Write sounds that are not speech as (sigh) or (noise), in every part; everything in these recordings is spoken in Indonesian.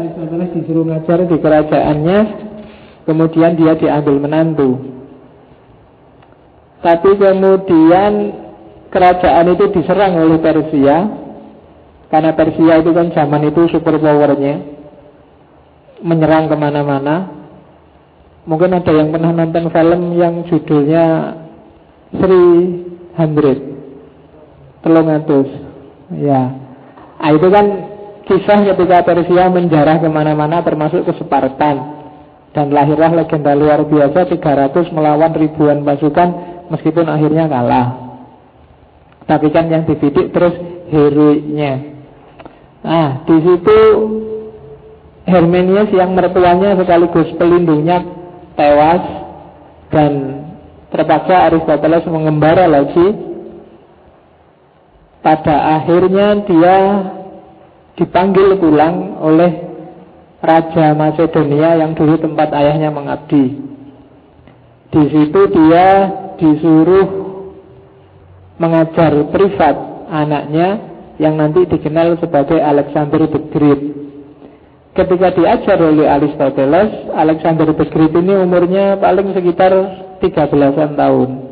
Aristoteles disuruh ngajar di kerajaannya, kemudian dia diambil menantu. Tapi kemudian kerajaan itu diserang oleh Persia, karena Persia itu kan zaman itu super powernya, menyerang ke mana-mana. Mungkin ada yang pernah nonton film yang judulnya Sri Hundred, Telung Ya, nah, itu kan kisah ketika Persia menjarah ke mana-mana termasuk ke Spartan. Dan lahirlah legenda luar biasa 300 melawan ribuan pasukan meskipun akhirnya kalah. Tapi kan yang dibidik terus heroiknya. Nah di situ Hermenius yang mertuanya sekaligus pelindungnya tewas dan terpaksa Aristoteles mengembara lagi. Pada akhirnya dia dipanggil pulang oleh Raja Macedonia yang dulu tempat ayahnya mengabdi. Di situ dia disuruh mengajar privat anaknya yang nanti dikenal sebagai Alexander the Great. Ketika diajar oleh Aristoteles, Alexander the Great ini umurnya paling sekitar 13 tahun.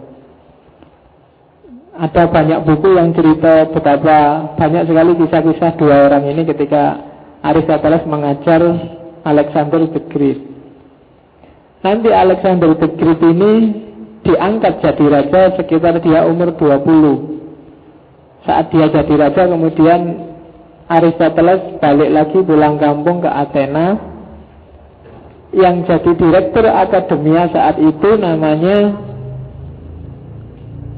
Ada banyak buku yang cerita betapa banyak sekali kisah-kisah dua orang ini ketika Aristoteles mengajar Alexander the Great. Nanti Alexander the Great ini diangkat jadi raja sekitar dia umur 20. Saat dia jadi raja kemudian Aristoteles balik lagi pulang kampung ke Athena yang jadi direktur akademia saat itu namanya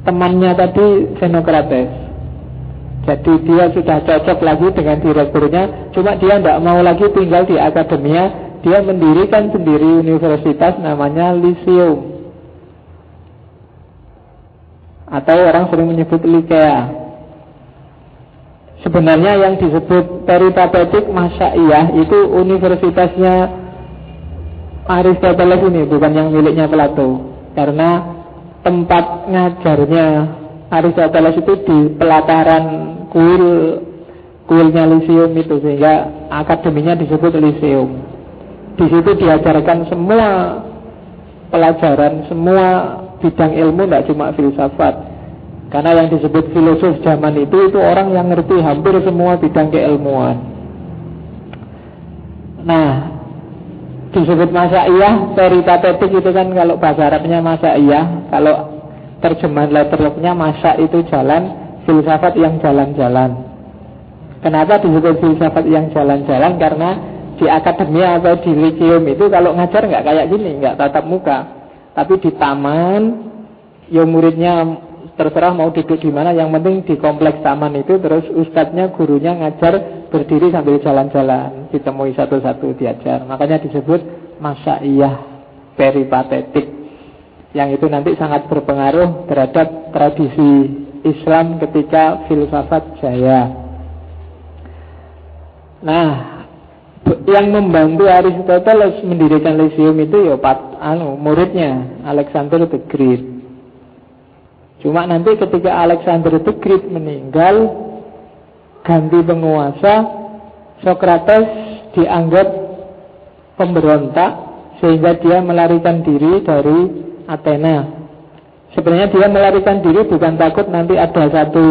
temannya tadi Xenocrates. Jadi dia sudah cocok lagi dengan direkturnya, cuma dia tidak mau lagi tinggal di akademia, dia mendirikan sendiri universitas namanya Lyceum. Atau orang sering menyebut Likea. Sebenarnya yang disebut peripatetik Masyaiyah itu universitasnya Aristoteles ini, bukan yang miliknya Plato. Karena tempat ngajarnya Aristoteles itu di pelataran kuil kuilnya Lyceum itu sehingga akademinya disebut Lyceum. Di situ diajarkan semua pelajaran, semua bidang ilmu, tidak cuma filsafat. Karena yang disebut filosof zaman itu itu orang yang ngerti hampir semua bidang keilmuan. Nah, disebut masa iya peripatetik itu kan kalau bahasa Arabnya masa iya kalau terjemahan letterlocknya masa itu jalan filsafat yang jalan-jalan. Kenapa disebut filsafat yang jalan-jalan? Karena di akademia atau di lyceum itu kalau ngajar nggak kayak gini nggak tatap muka. Tapi di taman ya muridnya terserah mau duduk di mana yang penting di kompleks taman itu terus ustadznya gurunya ngajar berdiri sambil jalan-jalan ditemui satu-satu diajar. Makanya disebut masaiyah peripatetik yang itu nanti sangat berpengaruh terhadap tradisi Islam ketika filsafat jaya. Nah yang membantu Aristoteles mendirikan Lyceum itu ya pat, anu, muridnya Alexander the Great Cuma nanti ketika Alexander the Great meninggal, ganti penguasa, Socrates dianggap pemberontak sehingga dia melarikan diri dari Athena. Sebenarnya dia melarikan diri bukan takut nanti ada satu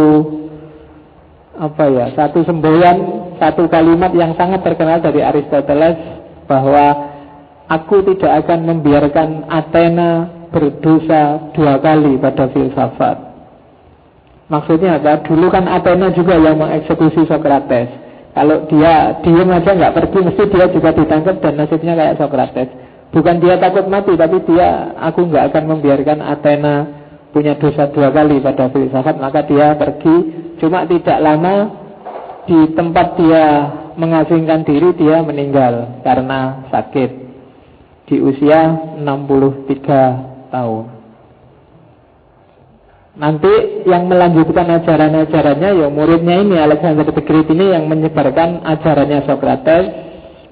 apa ya, satu semboyan, satu kalimat yang sangat terkenal dari Aristoteles bahwa aku tidak akan membiarkan Athena berdosa dua kali pada filsafat. Maksudnya apa? Dulu kan Athena juga yang mengeksekusi Socrates. Kalau dia diem aja nggak pergi, mesti dia juga ditangkap dan nasibnya kayak Socrates. Bukan dia takut mati, tapi dia aku nggak akan membiarkan Athena punya dosa dua kali pada filsafat, maka dia pergi. Cuma tidak lama di tempat dia mengasingkan diri dia meninggal karena sakit di usia 63 tahun. Nanti yang melanjutkan ajaran-ajarannya ya muridnya ini Alexander the Great ini yang menyebarkan ajarannya Socrates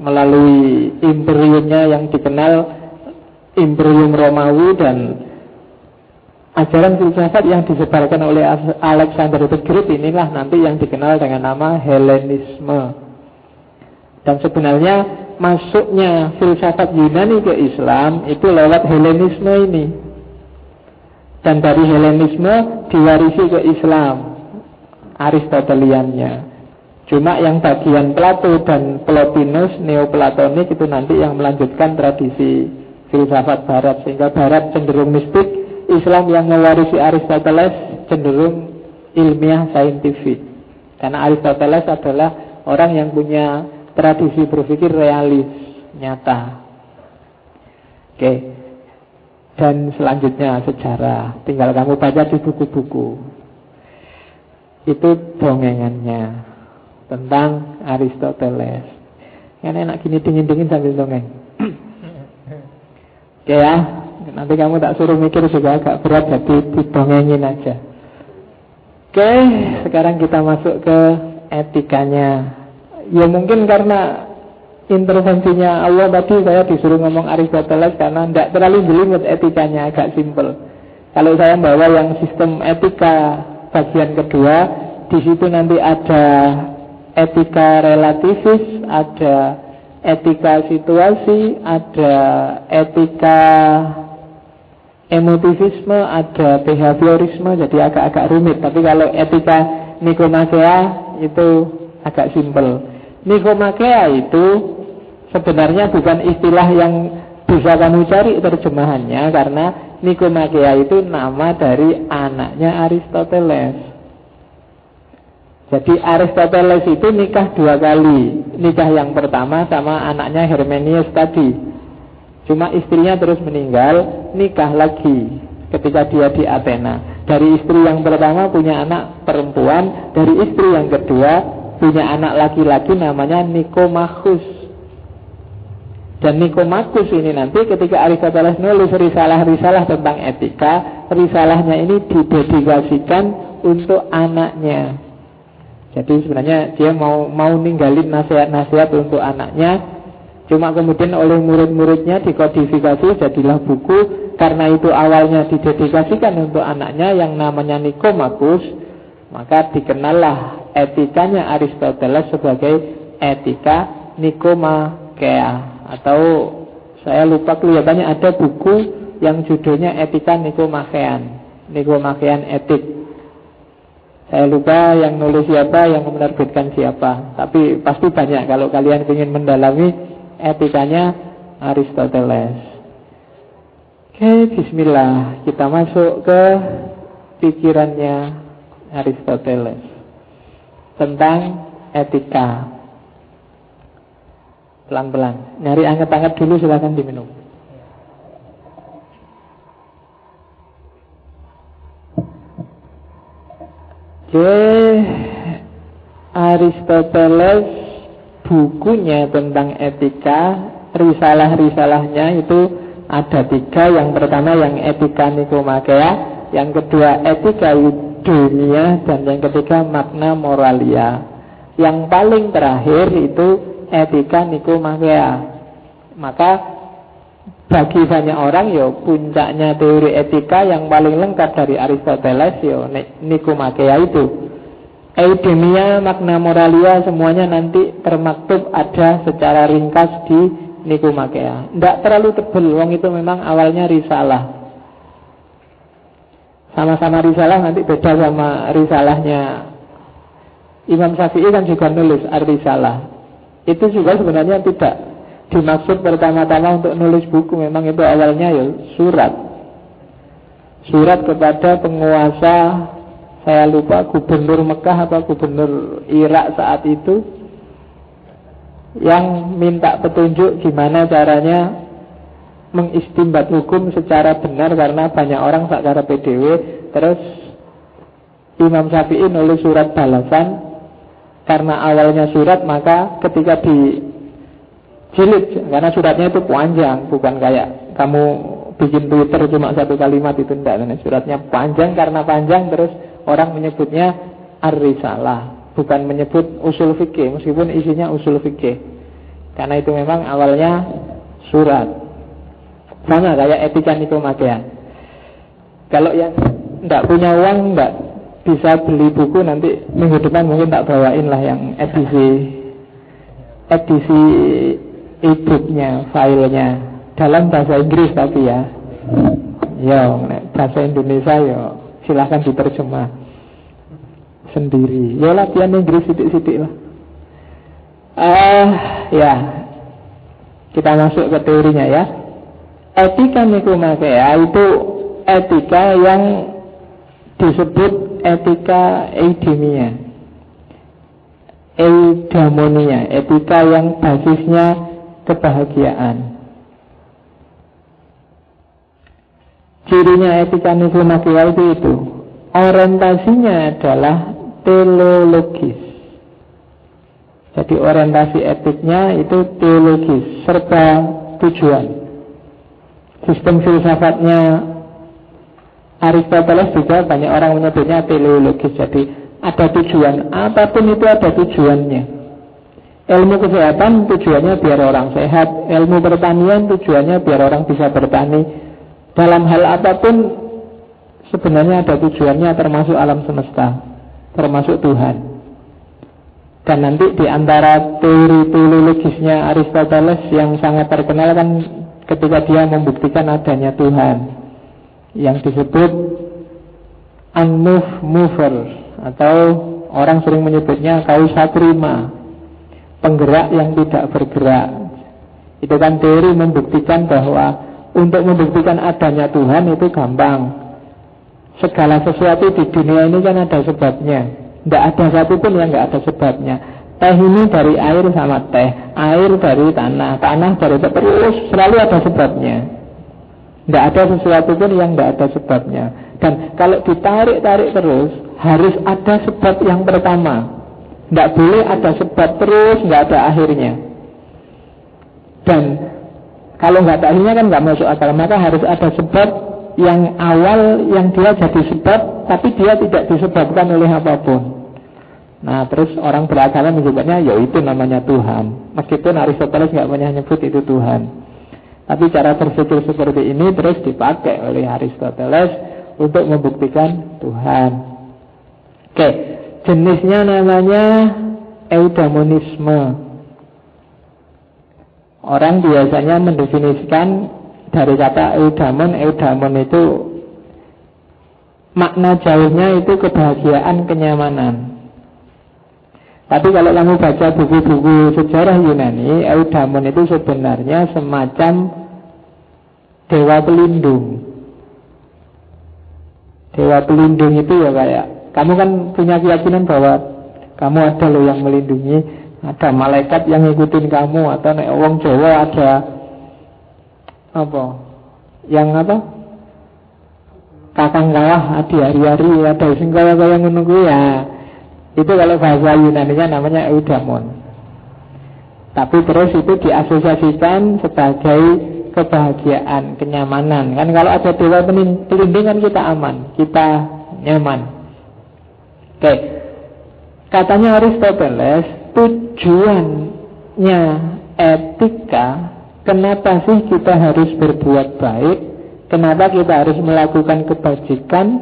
melalui imperiumnya yang dikenal imperium Romawi dan ajaran filsafat yang disebarkan oleh Alexander the Great inilah nanti yang dikenal dengan nama Helenisme. Dan sebenarnya masuknya filsafat Yunani ke Islam itu lewat Helenisme ini. Dan dari Helenisme diwarisi ke Islam Aristoteliannya. Cuma yang bagian Plato dan Plotinus, Neoplatonik itu nanti yang melanjutkan tradisi filsafat Barat. Sehingga Barat cenderung mistik, Islam yang mewarisi Aristoteles cenderung ilmiah saintifik. Karena Aristoteles adalah orang yang punya tradisi berpikir realis, nyata. Oke. Dan selanjutnya sejarah. Tinggal kamu baca di buku-buku. Itu dongengannya tentang Aristoteles. Kan enak gini dingin-dingin sambil dongeng. (clears throat) Oke ya, nanti kamu tak suruh mikir juga agak berat jadi didongengin aja. Oke, sekarang kita masuk ke etikanya. Ya mungkin karena intervensinya Allah tadi saya disuruh ngomong Aristoteles karena tidak terlalu jelimet etikanya agak simpel. Kalau saya bawa yang sistem etika bagian kedua, di situ nanti ada etika relativis, ada etika situasi, ada etika emotivisme, ada behaviorisme, jadi agak-agak rumit. Tapi kalau etika Nikomachea itu agak simpel. Nikomakea itu sebenarnya bukan istilah yang bisa kamu cari terjemahannya karena Nikomakea itu nama dari anaknya Aristoteles. Jadi Aristoteles itu nikah dua kali Nikah yang pertama sama anaknya Hermenius tadi Cuma istrinya terus meninggal Nikah lagi ketika dia di Athena Dari istri yang pertama punya anak perempuan Dari istri yang kedua punya anak laki-laki namanya Nikomachus dan Nikomakus ini nanti ketika Aristoteles nulis risalah-risalah tentang etika, risalahnya ini didedikasikan untuk anaknya. Jadi sebenarnya dia mau mau ninggalin nasihat-nasihat untuk anaknya. Cuma kemudian oleh murid-muridnya dikodifikasi jadilah buku. Karena itu awalnya didedikasikan untuk anaknya yang namanya Nikomakus Maka dikenallah etikanya Aristoteles sebagai etika Nikomakea Atau saya lupa kelihatannya ada buku yang judulnya Etika Nikomachean Nikomachean Etik saya lupa yang nulis siapa, yang menerbitkan siapa. Tapi pasti banyak kalau kalian ingin mendalami etikanya Aristoteles. Oke, bismillah. Kita masuk ke pikirannya Aristoteles tentang etika. Pelan-pelan. Nyari anget-anget dulu silahkan diminum. Oke, Aristoteles bukunya tentang etika, risalah-risalahnya itu ada tiga. Yang pertama yang etika Nikomakea, yang kedua etika dunia, dan yang ketiga makna moralia. Yang paling terakhir itu etika Nikomakea. Maka bagi banyak orang yo puncaknya teori etika yang paling lengkap dari Aristoteles yo Nikomakea itu. Eudemia, makna moralia semuanya nanti termaktub ada secara ringkas di Nikomakea. Tidak terlalu tebel, wong itu memang awalnya risalah. Sama-sama risalah nanti beda sama risalahnya. Imam Syafi'i kan juga nulis ar-risalah. Itu juga sebenarnya tidak dimaksud pertama-tama untuk nulis buku. Memang itu awalnya ya surat. Surat kepada penguasa saya lupa gubernur Mekah atau gubernur Irak saat itu yang minta petunjuk gimana caranya mengistimbat hukum secara benar karena banyak orang sakara PDW terus Imam Syafi'i nulis surat balasan. Karena awalnya surat maka ketika di jilid karena suratnya itu panjang bukan kayak kamu bikin Twitter cuma satu kalimat itu enggak suratnya panjang. Karena panjang terus orang menyebutnya ar-risalah bukan menyebut usul fikih meskipun isinya usul fikih. Karena itu memang awalnya surat sama kayak etika nikomakean kalau yang enggak punya uang enggak bisa beli buku nanti minggu depan mungkin tak bawain lah yang edisi edisi e-booknya, filenya dalam bahasa Inggris tapi ya. Ya, bahasa Indonesia ya silahkan diterjemah sendiri. Ya latihan Inggris sidik-sidik lah. Uh, ya, kita masuk ke teorinya ya. Etika nikumakea itu etika yang disebut etika eudemia. Eudamonia, etika yang basisnya kebahagiaan. Cirinya etika nikumakea itu itu orientasinya adalah teleologis. Jadi orientasi etiknya itu teologis serta tujuan. Sistem filsafatnya Aristoteles juga banyak orang menyebutnya teleologis. Jadi ada tujuan, apa pun itu ada tujuannya. Ilmu kesehatan tujuannya biar orang sehat, ilmu pertanian tujuannya biar orang bisa bertani. Dalam hal apa pun sebenarnya ada tujuannya termasuk alam semesta, termasuk Tuhan. Dan nanti di antara teori teologisnya Aristoteles yang sangat terkenal kan ketika dia membuktikan adanya Tuhan yang disebut unmoved mover atau orang sering menyebutnya kausa prima penggerak yang tidak bergerak. Itu kan teori membuktikan bahwa untuk membuktikan adanya Tuhan itu gampang. Segala sesuatu di dunia ini kan ada sebabnya. Tidak ada satupun yang nggak ada sebabnya. Teh ini dari air sama teh, air dari tanah, tanah dari terus selalu ada sebabnya. Tidak ada sesuatu pun yang tidak ada sebabnya. Dan kalau ditarik-tarik terus, harus ada sebab yang pertama. Tidak boleh ada sebab terus, nggak ada akhirnya. Dan kalau nggak ada akhirnya kan nggak masuk akal, maka harus ada sebab yang awal yang dia jadi sebab, tapi dia tidak disebabkan oleh apa pun. Nah terus orang beragama menyebutnya ya itu namanya Tuhan. Meskipun Aristoteles nggak pernah nyebut itu Tuhan. Tapi cara berpikir seperti ini terus dipakai oleh Aristoteles Untuk membuktikan Tuhan. Oke Jenisnya namanya eudamonisme. Orang biasanya mendefinisikan dari kata eudamon Eudamon itu Makna jauhnya itu kebahagiaan, kenyamanan tapi kalau kamu baca buku-buku sejarah Yunani, Eudamon itu sebenarnya semacam dewa pelindung. Dewa pelindung itu ya kayak kamu kan punya keyakinan bahwa kamu ada loh yang melindungi, ada malaikat yang ngikutin kamu atau nek wong Jawa ada apa? Yang apa? Kakang kawah adi hari-hari ada sing kaya-kaya ngono ya itu kalau bahasa Yunani-nya namanya eudamon. Tapi terus itu diasosiasikan sebagai kebahagiaan, kenyamanan. Kan kalau ada dewa pelindungan kita aman, kita nyaman. Oke. Katanya Aristoteles, tujuannya etika, kenapa sih kita harus berbuat baik? Kenapa kita harus melakukan kebajikan?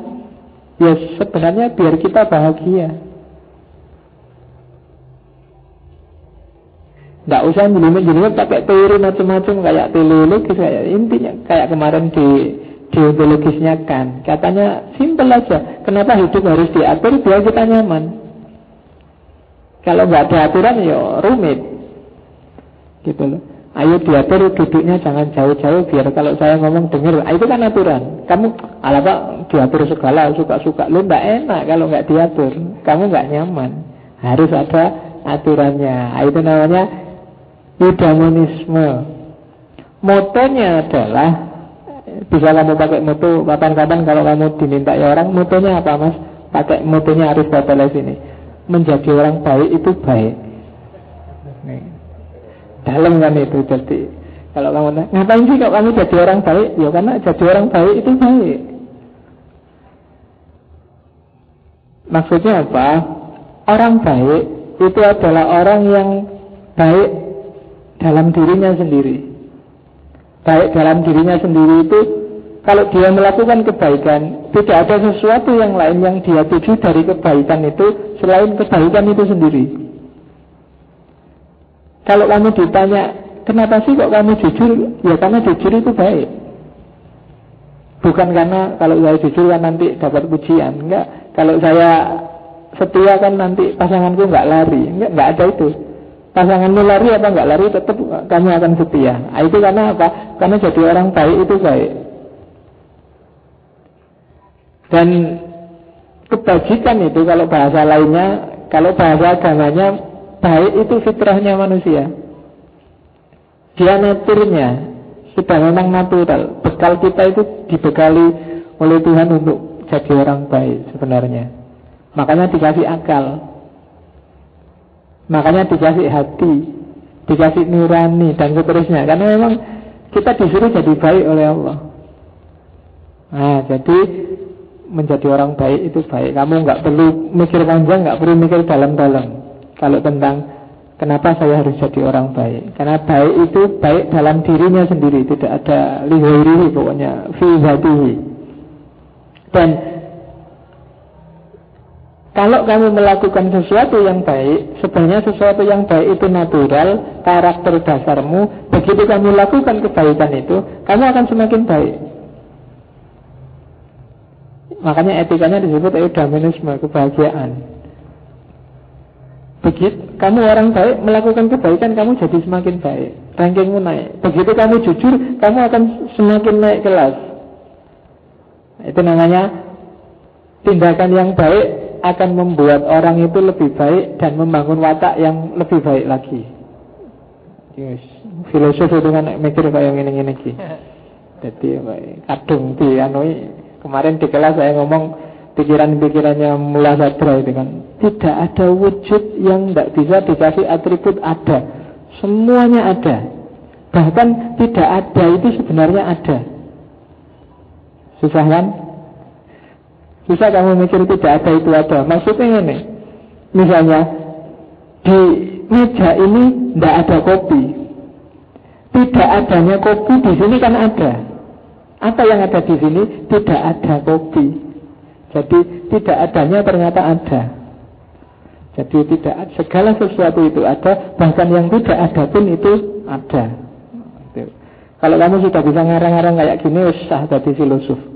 Ya sebenarnya biar kita bahagia. Tidak usah jelimet-jelimet pakai teori macam-macam kayak teleologis kayak intinya kayak kemarin di deontologisnya kan katanya simpel aja kenapa hidup harus diatur biar kita nyaman? Kalau nggak ada aturan ya rumit. Gitu loh. Ayo diatur duduknya jangan jauh-jauh biar kalau saya ngomong dengar ah, itu kan aturan. Kamu ala pak diatur segala suka-suka. Lu nggak enak kalau nggak diatur. Kamu nggak nyaman. Harus ada aturannya. Ah, itu namanya eudaimonisme. Motonya adalah bisa kamu pakai moto kapan-kapan kalau kamu diminta ya orang motonya apa mas? Pakai motonya Aristoteles ini. Menjadi orang baik itu baik. Dalam kan itu jadi kalau kamu ngapain sih kalau kamu jadi orang baik? Ya karena jadi orang baik itu baik. Maksudnya apa? Orang baik itu adalah orang yang baik dalam dirinya sendiri. Baik dalam dirinya sendiri itu kalau dia melakukan kebaikan, tidak ada sesuatu yang lain yang dia tuju dari kebaikan itu selain kebaikan itu sendiri. Kalau kamu ditanya, kenapa sih kok kamu jujur? Ya karena jujur itu baik. Bukan karena kalau saya jujur kan nanti dapat pujian. Enggak. Kalau saya setia kan nanti pasanganku nggak lari. Enggak, enggak ada itu. Pasanganmu lari apa nggak lari tetap kamu akan setia. Nah, itu karena apa? Karena jadi orang baik itu baik. Dan kebajikan itu kalau bahasa lainnya, kalau bahasa agamanya baik itu fitrahnya manusia. Dia naturnya sudah memang natural. Bekal kita itu dibekali oleh Tuhan untuk jadi orang baik sebenarnya. Makanya dikasih akal. Makanya dikasih hati, dikasih nurani dan seterusnya. Karena memang kita disuruh jadi baik oleh Allah. Nah, jadi menjadi orang baik itu baik. Kamu nggak perlu mikir panjang, nggak perlu mikir dalam-dalam. Kalau tentang kenapa saya harus jadi orang baik, karena baik itu baik dalam dirinya sendiri, tidak ada lihairihi pokoknya fi Dan kalau kamu melakukan sesuatu yang baik, sebenarnya sesuatu yang baik itu natural, karakter dasarmu. Begitu kamu lakukan kebaikan itu, kamu akan semakin baik. Makanya etikanya disebut eudaimonisme, kebahagiaan. Begitu kamu orang baik melakukan kebaikan, kamu jadi semakin baik. Rankingmu naik. Begitu kamu jujur, kamu akan semakin naik kelas. Itu namanya tindakan yang baik akan membuat orang itu lebih baik dan membangun watak yang lebih baik lagi. Yes. Filosof itu kan mikir kayak gini-gini (laughs) Jadi kadung di anoi Kemarin di kelas saya ngomong pikiran-pikirannya mula sadra itu kan. Tidak ada wujud yang tidak bisa dikasih atribut ada. Semuanya ada. Bahkan tidak ada itu sebenarnya ada. Susah kan? Susah kamu mikir tidak ada itu ada. Maksudnya ini. Misalnya di meja ini tidak ada kopi. Tidak adanya kopi di sini kan ada. Apa yang ada di sini? Tidak ada kopi. Jadi tidak adanya ternyata ada. Jadi tidak segala sesuatu itu ada, bahkan yang tidak ada pun itu ada. Itu. Kalau kamu sudah bisa ngarang-ngarang kayak gini, usah jadi filosof.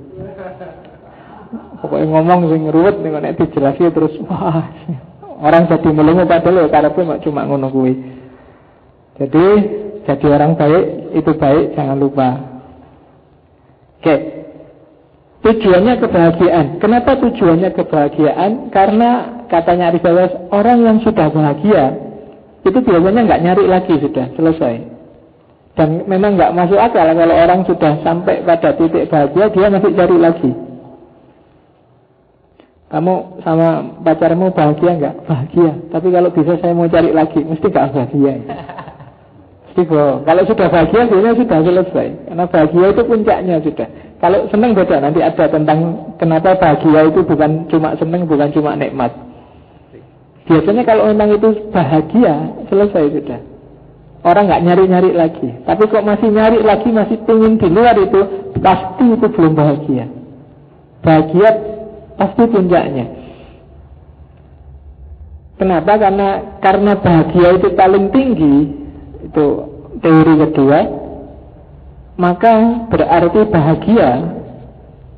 Pokoknya ngomong sing ruwet nih nek dijelasi terus wah orang jadi melongo padahal ya pun cuma ngono kuwi. Jadi jadi orang baik itu baik jangan lupa Oke. Tujuannya kebahagiaan. Kenapa tujuannya kebahagiaan? Karena katanya Aristoteles, orang yang sudah bahagia itu biasanya nggak nyari lagi sudah selesai. Dan memang nggak masuk akal kalau orang sudah sampai pada titik bahagia dia masih cari lagi. Kamu sama pacarmu bahagia nggak? Bahagia. Tapi kalau bisa saya mau cari lagi, mesti nggak bahagia. Istiqo. Kalau sudah bahagia sebenarnya sudah selesai. Karena bahagia itu puncaknya sudah. Kalau senang beda nanti ada tentang kenapa bahagia itu bukan cuma senang, bukan cuma nikmat. Biasanya kalau memang itu bahagia selesai sudah. Orang nggak nyari-nyari lagi. Tapi kok masih nyari lagi, masih pingin di luar itu, pasti itu belum bahagia. Bahagia pasti puncaknya. Kenapa? Karena karena bahagia itu paling tinggi, itu teori kedua maka berarti bahagia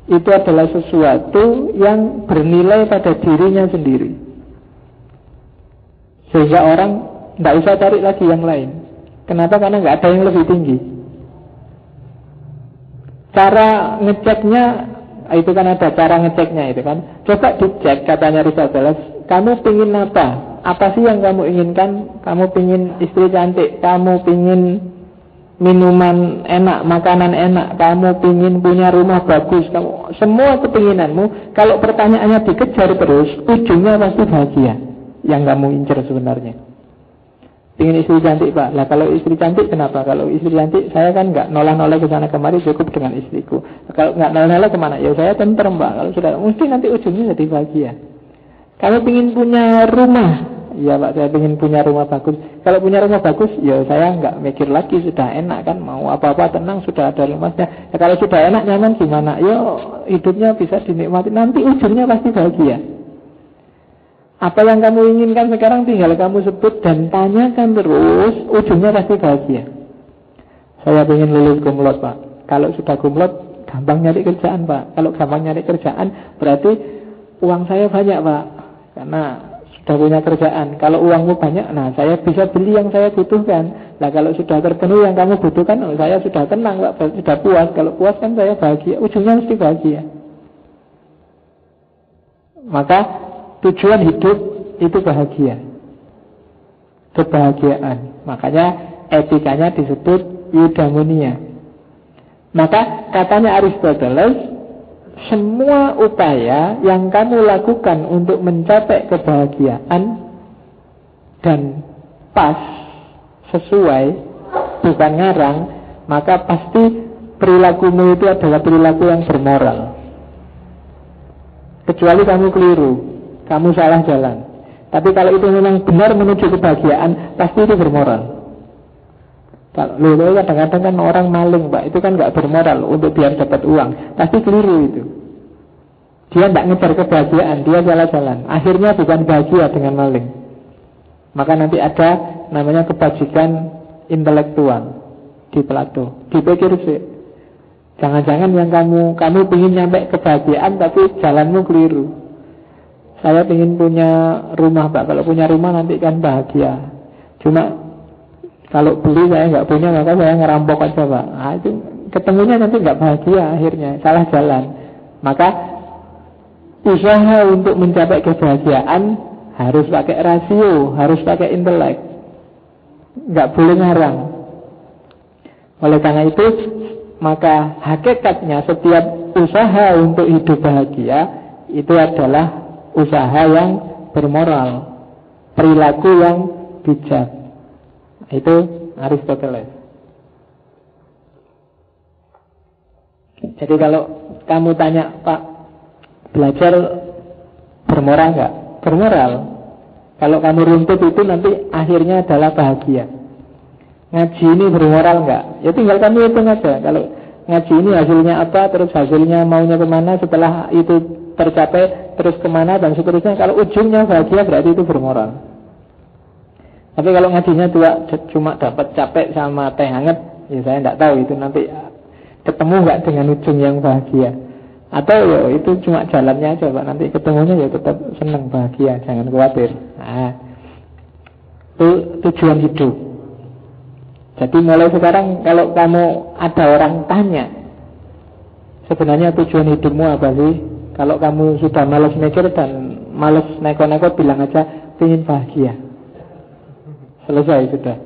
itu adalah sesuatu yang bernilai pada dirinya sendiri sehingga orang tidak usah cari lagi yang lain kenapa? karena nggak ada yang lebih tinggi cara ngeceknya itu kan ada cara ngeceknya itu kan coba dicek katanya Rizal kamu pingin apa apa sih yang kamu inginkan? Kamu pingin istri cantik, kamu pingin minuman enak, makanan enak, kamu pingin punya rumah bagus, kamu semua kepinginanmu. Kalau pertanyaannya dikejar terus, ujungnya pasti bahagia. Yang kamu incer sebenarnya. Pingin istri cantik pak, lah kalau istri cantik kenapa? Kalau istri cantik saya kan nggak nolak-nolak ke sana kemari cukup dengan istriku. Kalau nggak nolak-nolak ke mana? Ya saya tentrem pak. Kalau sudah, mesti nanti ujungnya jadi bahagia. Kalau ingin punya rumah, ya Pak saya ingin punya rumah bagus. Kalau punya rumah bagus, ya saya nggak mikir lagi, sudah enak kan, mau apa-apa tenang, sudah ada rumahnya. Ya, kalau sudah enak nyaman gimana? Ya hidupnya bisa dinikmati. Nanti ujungnya pasti bahagia. Apa yang kamu inginkan sekarang tinggal kamu sebut dan tanyakan terus, ujungnya pasti bahagia. Saya ingin lulus kumlot pak. Kalau sudah kumlot, gampang nyari kerjaan pak. Kalau gampang nyari kerjaan, berarti uang saya banyak pak. Karena sudah punya kerjaan. Kalau uangmu banyak, nah saya bisa beli yang saya butuhkan. Nah kalau sudah terpenuhi yang kamu butuhkan, oh, saya sudah tenang pak, sudah puas. Kalau puas kan saya bahagia. Ujungnya mesti bahagia. Maka Tujuan hidup itu bahagia. Kebahagiaan. Makanya etikanya disebut eudaimonia. Maka katanya Aristoteles, semua upaya yang kamu lakukan untuk mencapai kebahagiaan dan pas sesuai bukan ngarang, maka pasti perilakumu itu adalah perilaku yang bermoral. Kecuali kamu keliru, kamu salah jalan. Tapi kalau itu memang benar menuju kebahagiaan, pasti itu bermoral. Kalau lo kadang-kadang kan orang maling, Pak, itu kan nggak bermoral untuk biar dapat uang. Pasti keliru itu. Dia tidak ngejar kebahagiaan, dia salah jalan. Akhirnya bukan bahagia dengan maling. Maka nanti ada namanya kebajikan intelektual di Plato. Dipikir sih. Jangan-jangan yang kamu kamu ingin nyampe kebahagiaan tapi jalanmu keliru. Saya ingin punya rumah Pak. Kalau punya rumah nanti kan bahagia. Cuma kalau beli saya nggak punya maka saya ngerampok aja Pak. Nah, itu ketemunya nanti nggak bahagia akhirnya. Salah jalan. Maka usaha untuk mencapai kebahagiaan Harus pakai rasio Harus pakai intelek. Nggak boleh ngarang. Oleh karena itu Maka hakikatnya setiap usaha untuk hidup bahagia Itu adalah usaha yang bermoral, perilaku yang bijak. Itu Aristoteles. Jadi kalau kamu tanya, Pak, belajar bermoral nggak? Bermoral. Kalau kamu runtut itu nanti akhirnya adalah bahagia. Ngaji ini bermoral nggak? Ya tinggal kamu hitung aja. Kalau ngaji ini hasilnya apa, terus hasilnya maunya ke mana, setelah itu tercapai terus ke mana dan seterusnya. Kalau ujungnya bahagia berarti itu bermoral. Tapi kalau ngajinya dua cuma dapat capek sama teh hangat, ya saya tidak tahu itu nanti ketemu nggak dengan ujung yang bahagia. Atau ya itu cuma jalannya aja pak. Nanti ketemunya ya tetap senang bahagia, jangan khawatir. Nah, itu tujuan hidup. Jadi mulai sekarang kalau kamu ada orang tanya, sebenarnya tujuan hidupmu apa sih? Kalau kamu sudah malas mikir dan malas neko-neko bilang aja ingin bahagia. Selesai sudah.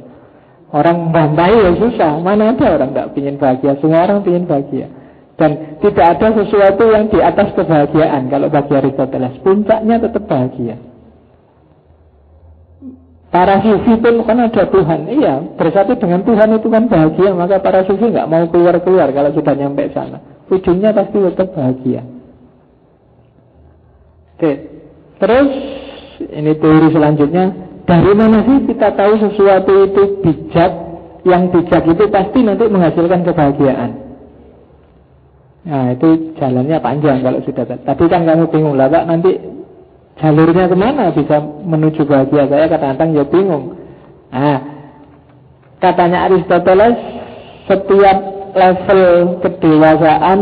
Orang bantai ya susah. Mana ada orang tidak ingin bahagia? Semua orang ingin bahagia. Dan tidak ada sesuatu yang di atas kebahagiaan. Kalau bagi Aristoteles, puncaknya tetap bahagia. Para sufi pun kan ada Tuhan. Iya, bersatu dengan Tuhan itu kan bahagia. Maka para sufi nggak mau keluar-keluar kalau sudah nyampe sana. Ujungnya pasti tetap bahagia. Oke. Terus ini teori selanjutnya, dari mana sih kita tahu sesuatu itu bijak? Yang bijak itu pasti nanti menghasilkan kebahagiaan. Nah itu jalannya panjang kalau sudah Tapi kan kamu bingung lah Pak nanti jalurnya ke mana bisa menuju bahagia Saya kadang-kadang ya bingung Nah katanya Aristoteles Setiap level kedewasaan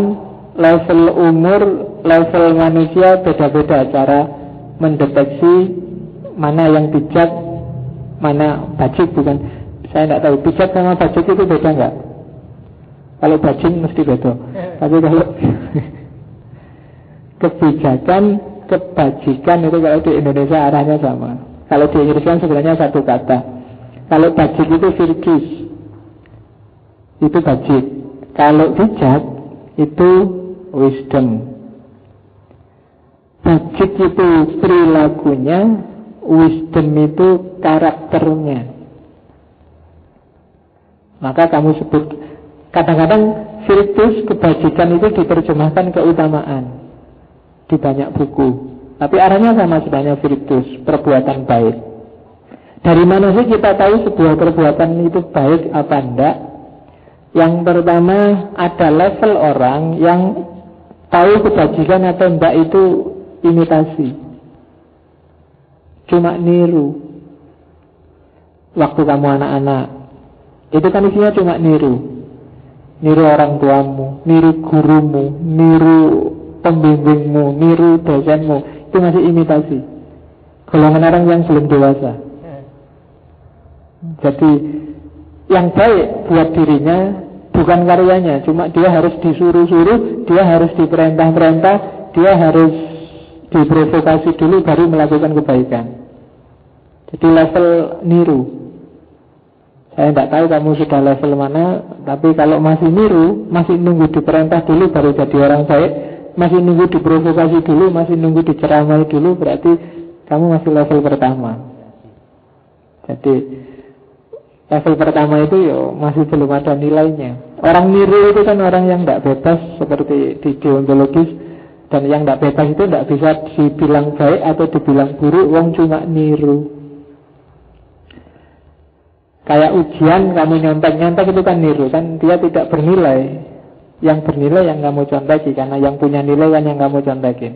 Level umur level manusia beda-beda cara mendeteksi mana yang bijak, mana bajik bukan. Saya tidak tahu bijak sama bajik itu beda nggak? Kalau bajing mesti beda. Tapi kalau (laughs) kebijakan, kebajikan itu kalau di Indonesia arahnya sama. Kalau di Inggris kan sebenarnya satu kata. Kalau bajik itu virgis, itu bajik. Kalau bijak itu wisdom. Bajik itu perilakunya, wisdom itu karakternya. Maka kamu sebut kadang-kadang virtus kebajikan itu diterjemahkan keutamaan di banyak buku. Tapi arahnya sama sebenarnya virtus, perbuatan baik. Dari mana sih kita tahu sebuah perbuatan itu baik apa enggak? Yang pertama ada level orang yang tahu kebajikan atau enggak itu imitasi. Cuma niru. Waktu kamu anak-anak. Itu kan isinya cuma niru. Niru orang tuamu, niru gurumu, niru pembimbingmu, niru dosenmu. Itu masih imitasi. Golongan orang yang belum dewasa. Jadi yang baik buat dirinya bukan karyanya, cuma dia harus disuruh-suruh, dia harus diperintah-perintah, dia harus diprovokasi dulu baru melakukan kebaikan. Jadi level niru. Saya tidak tahu kamu sudah level mana, tapi kalau masih niru, masih nunggu diperintah dulu baru jadi orang baik, masih nunggu diprovokasi dulu, masih nunggu diceramai dulu, berarti kamu masih level pertama. Jadi level pertama itu ya masih belum ada nilainya. Orang niru itu kan orang yang tidak bebas seperti di deontologis dan yang tidak bebas itu tidak bisa dibilang baik atau dibilang buruk, wong cuma niru. Kayak ujian kamu nyontek-nyontek itu kan niru kan dia tidak bernilai. Yang bernilai yang kamu contoki karena yang punya nilai kan yang kamu contekin.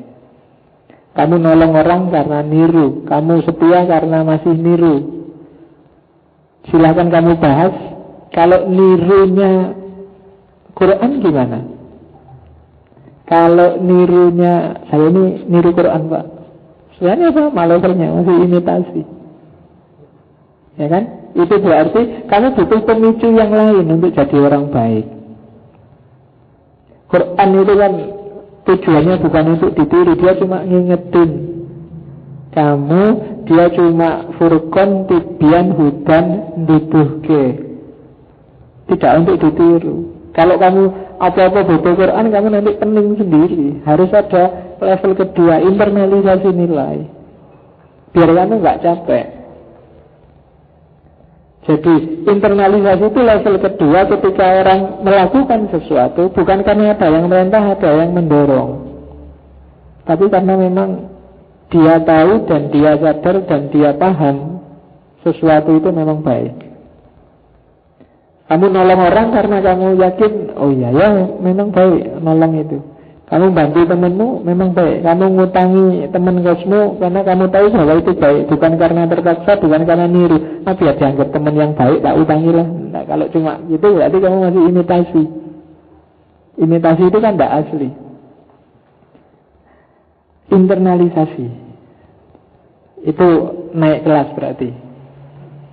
Kamu nolong orang karena niru, kamu setia karena masih niru. Silahkan kamu bahas kalau nirunya Quran gimana? Kalau nirunya, saya ini niru Quran Pak. Sebenarnya apa? Malevernya masih imitasi. Ya kan? Itu berarti kamu butuh pemicu yang lain untuk jadi orang baik. Quran itu kan tujuannya bukan untuk ditiru, dia cuma ngingetin kamu, dia cuma furkon tibian hudan dibuhke. Tidak untuk ditiru. Kalau kamu apa-apa baca Quran, kamu nanti pening sendiri. Harus ada level kedua, internalisasi nilai. Biar kamu nggak capek. Jadi internalisasi itu level kedua ketika orang melakukan sesuatu bukan karena ada yang merintah, ada yang mendorong. Tapi karena memang dia tahu dan dia sadar dan dia paham sesuatu itu memang baik. Kamu nolong orang karena kamu yakin, oh iya ya memang baik nolong itu. Kamu bantu temenmu memang baik. Kamu ngutangi temen kosmu karena kamu tahu bahwa itu baik. Bukan karena terpaksa, bukan karena niru. Nah biar dianggap temen yang baik, tak utangilah. Nah, kalau cuma gitu berarti kamu masih imitasi. Imitasi itu kan tidak asli. Internalisasi. Itu naik kelas berarti.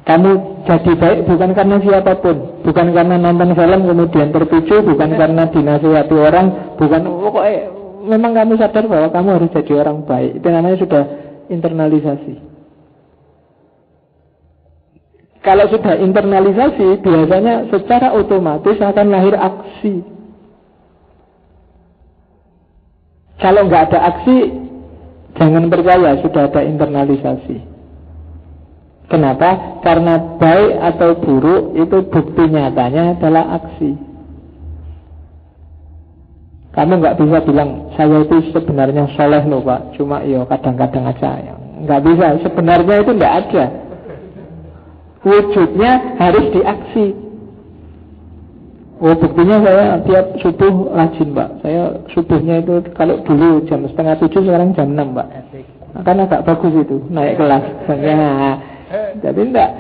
Kamu jadi baik bukan karena siapa pun Bukan karena nonton film kemudian terpicu Bukan karena dinasihati orang Bukan pokoknya Memang kamu sadar bahwa kamu harus jadi orang baik Itu namanya sudah internalisasi Kalau sudah internalisasi Biasanya secara otomatis akan lahir aksi Kalau nggak ada aksi Jangan percaya sudah ada internalisasi Kenapa? Karena baik atau buruk itu bukti nyatanya adalah aksi. Kamu nggak bisa bilang saya itu sebenarnya soleh loh pak, cuma yo ya kadang-kadang aja. Nggak bisa. Sebenarnya itu nggak ada. Wujudnya harus diaksi. Oh buktinya saya tiap subuh rajin pak. Saya subuhnya itu kalau dulu jam setengah tujuh sekarang jam enam pak. Kan agak bagus itu naik kelas. (laughs) Ya, jadi enggak,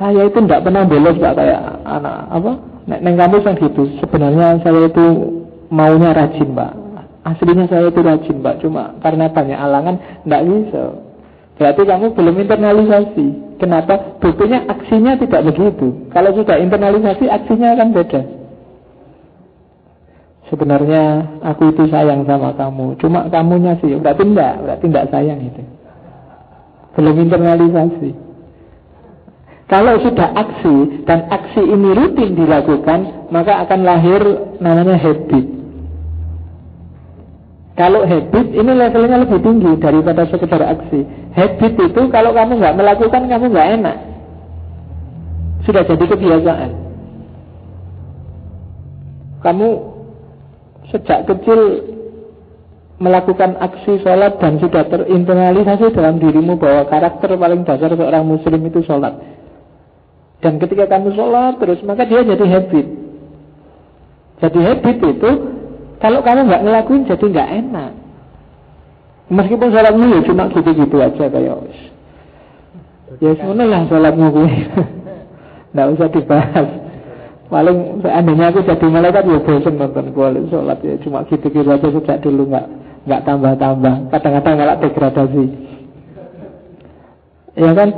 saya itu enggak pernah bolos pak kayak anak apa? Neng kamu yang gitu. Sebenarnya saya itu maunya rajin pak. Aslinya saya itu rajin pak. Cuma karena banyak alangan enggak bisa. Berarti kamu belum internalisasi. Kenapa? Buktinya aksinya tidak begitu. Kalau sudah internalisasi aksinya akan beda. Sebenarnya aku itu sayang sama kamu. Cuma kamunya sih. Berarti enggak. Berarti enggak sayang itu. Belum internalisasi. Kalau sudah aksi dan aksi ini rutin dilakukan, maka akan lahir namanya habit. Kalau habit ini levelnya lebih tinggi daripada sekedar aksi. Habit itu kalau kamu nggak melakukan kamu nggak enak. Sudah jadi kebiasaan. Kamu sejak kecil melakukan aksi sholat dan sudah terinternalisasi dalam dirimu bahwa karakter paling dasar seorang muslim itu sholat. Dan ketika kamu sholat terus, maka dia jadi habit. Jadi habit itu, kalau kamu nggak ngelakuin jadi nggak enak. Meskipun sholatmu ya cuma gitu-gitu aja kayak Ya semuanya lah sholatmu gue. (laughs) Nggak usah dibahas. Paling seandainya aku jadi malaikat ya bosan nonton kuali sholat ya cuma gitu-gitu aja sejak dulu nggak nggak tambah-tambah. Kadang-kadang malah degradasi. Ya kan?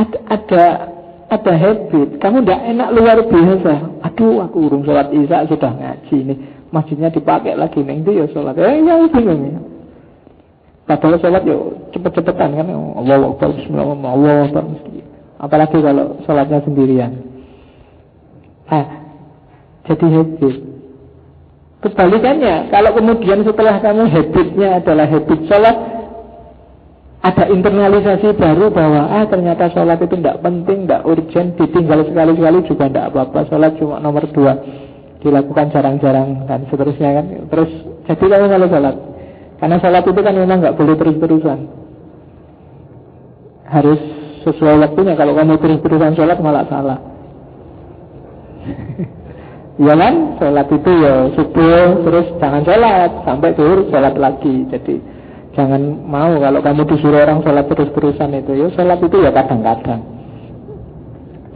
Ada ada ada habit. Kamu tidak enak luar biasa. Aduh, aku urung sholat isya sudah ngaji nih. Masjidnya dipakai lagi nih. Itu ya sholat. Eh, ya bingung ya. Padahal sholat ya cepet-cepetan kan. Allah Akbar, Bismillah, Allah Akbar. Apalagi kalau sholatnya sendirian. Nah, jadi habit. Kebalikannya, kalau kemudian setelah kamu habitnya adalah habit sholat, ada internalisasi baru bahwa ah ternyata sholat itu tidak penting, tidak urgent, ditinggal sekali-sekali juga tidak apa-apa. Sholat cuma nomor dua, dilakukan jarang-jarang dan seterusnya kan. Terus jadi kamu kalau sholat, karena sholat itu kan memang nggak boleh terus-terusan, harus sesuai waktunya. Kalau kamu terus-terusan sholat malah salah. (laughs) Ya kan, sholat itu ya subuh, terus jangan sholat. Sampai tuhur sholat lagi. Jadi Jangan mau kalau kamu disuruh orang sholat terus-terusan itu. Ya sholat itu ya kadang-kadang.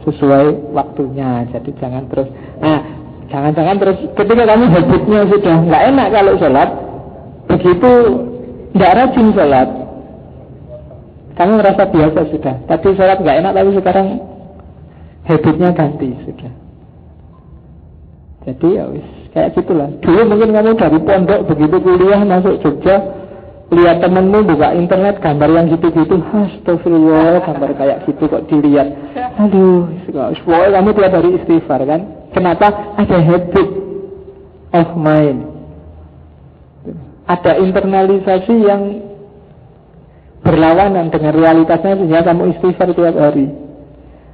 Sesuai waktunya. Jadi jangan terus. Nah jangan-jangan terus. Ketika kamu habitnya sudah nggak enak kalau sholat Begitu nggak rajin sholat Kamu merasa biasa sudah. Tadi sholat nggak enak tapi sekarang Habitnya ganti sudah Jadi ya wis kayak gitulah. Dulu mungkin kamu dari pondok Begitu kuliah masuk Jogja lihat temenmu buka internet gambar yang gitu-gitu astagfirullah gambar kayak gitu kok dilihat. Aduh pokoknya kamu tiap hari istighfar kan? Kenapa? Ada habit of mind. Ada internalisasi yang berlawanan dengan realitasnya sehingga kamu istighfar tiap hari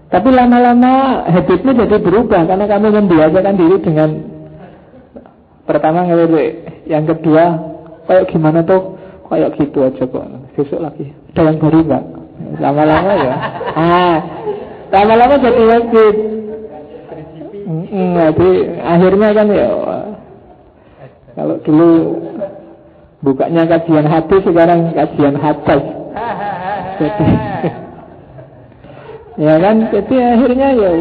tapi lama-lama habitnya jadi berubah karena kamu membiasakan diri dengan pertama yang kedua kayak gimana tuh? Kayak gitu aja kok. Besok lagi. Ada yang baru nggak? Lama-lama ya. (laughs) Ah lama-lama jadi habit. Jadi akhirnya kan ya kalau dulu bukanya kajian hati sekarang kajian (laughs) jadi ya kan jadi akhirnya ya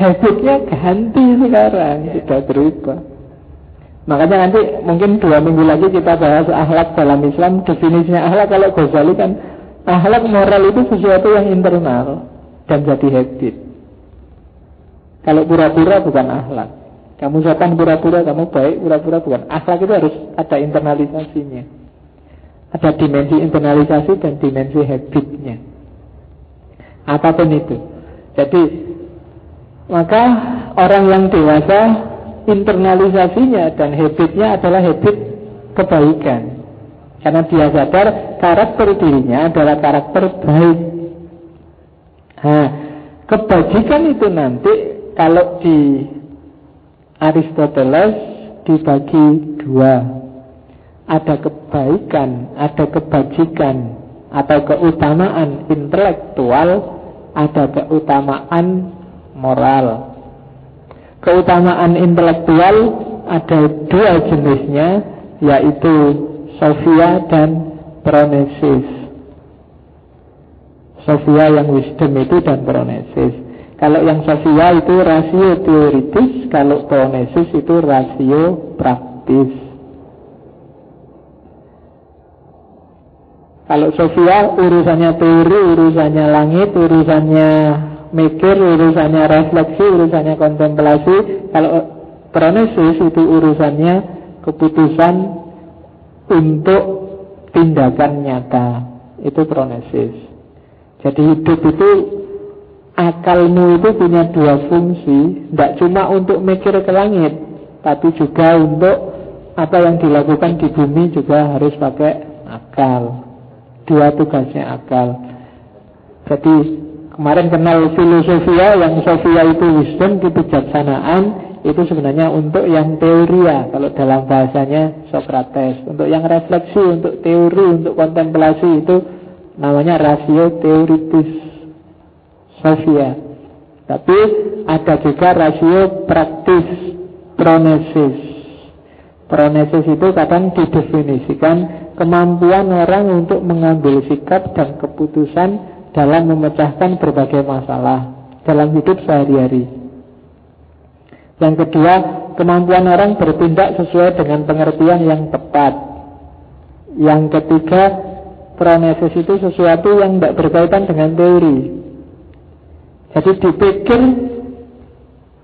habitnya ganti sekarang sudah berubah Makanya nanti mungkin dua minggu lagi kita bahas akhlak dalam Islam. Definisinya akhlak kalau Ghazali kan akhlak moral itu sesuatu yang internal dan jadi habit. Kalau pura-pura bukan akhlak. Kamu sopan pura-pura, kamu baik pura-pura bukan. Akhlak itu harus ada internalisasinya. Ada dimensi internalisasi dan dimensi habitnya. Apa pun itu. Jadi maka orang yang dewasa internalisasinya dan habitnya adalah habit kebaikan. Karena dia sadar karakter dirinya adalah karakter baik. Nah, kebajikan itu nanti kalau di Aristoteles dibagi dua. Ada kebaikan, ada kebajikan, atau keutamaan intelektual, ada keutamaan moral. Keutamaan intelektual ada dua jenisnya yaitu Sofia dan Pronesis. Sofia yang wisdom itu dan Pronesis. Kalau yang Sofia itu rasio teoritis, kalau Pronesis itu rasio praktis. Kalau Sofia urusannya teori, urusannya langit, urusannya mikir urusannya refleksi urusannya kontemplasi. Kalau pronesis itu urusannya keputusan untuk tindakan nyata. Itu pronesis jadi hidup itu akalmu itu punya dua fungsi. Tidak cuma untuk mikir ke langit tapi juga untuk apa yang dilakukan di bumi juga harus pakai akal dua tugasnya akal. Jadi Kemarin kenal filosofia yang sofia itu wisdom, kebijaksanaan itu sebenarnya untuk yang teoria kalau dalam bahasanya Socrates. Untuk yang refleksi untuk teori untuk kontemplasi itu namanya rasio teoritis sofia tapi ada juga rasio praktis pronesis. Pronesis itu kadang didefinisikan kemampuan orang untuk mengambil sikap dan keputusan dalam memecahkan berbagai masalah dalam hidup sehari-hari. Yang kedua, kemampuan orang bertindak sesuai dengan pengertian yang tepat. Yang ketiga, pronesis itu sesuatu yang tidak berkaitan dengan teori. Jadi dipikir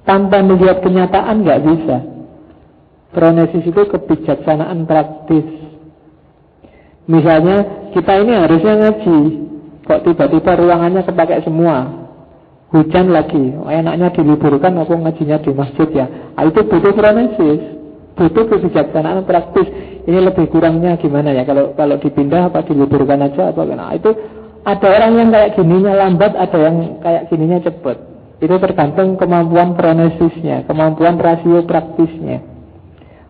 tanpa melihat kenyataan nggak bisa. Pronesis itu kebijaksanaan praktis. Misalnya kita ini harusnya ngaji, kok tiba-tiba ruangannya kepakai semua, Hujan lagi, enaknya diliburkan apa ngajinya di masjid ya. Nah, itu butuh pronesis, butuh kebijaksanaan praktis. Ini lebih kurangnya gimana ya? Kalau kalau dipindah apa diliburkan aja apa? Nah, itu ada orang yang kayak gininya lambat, ada yang kayak gininya cepat. Itu tergantung kemampuan pronesisnya, kemampuan rasio praktisnya.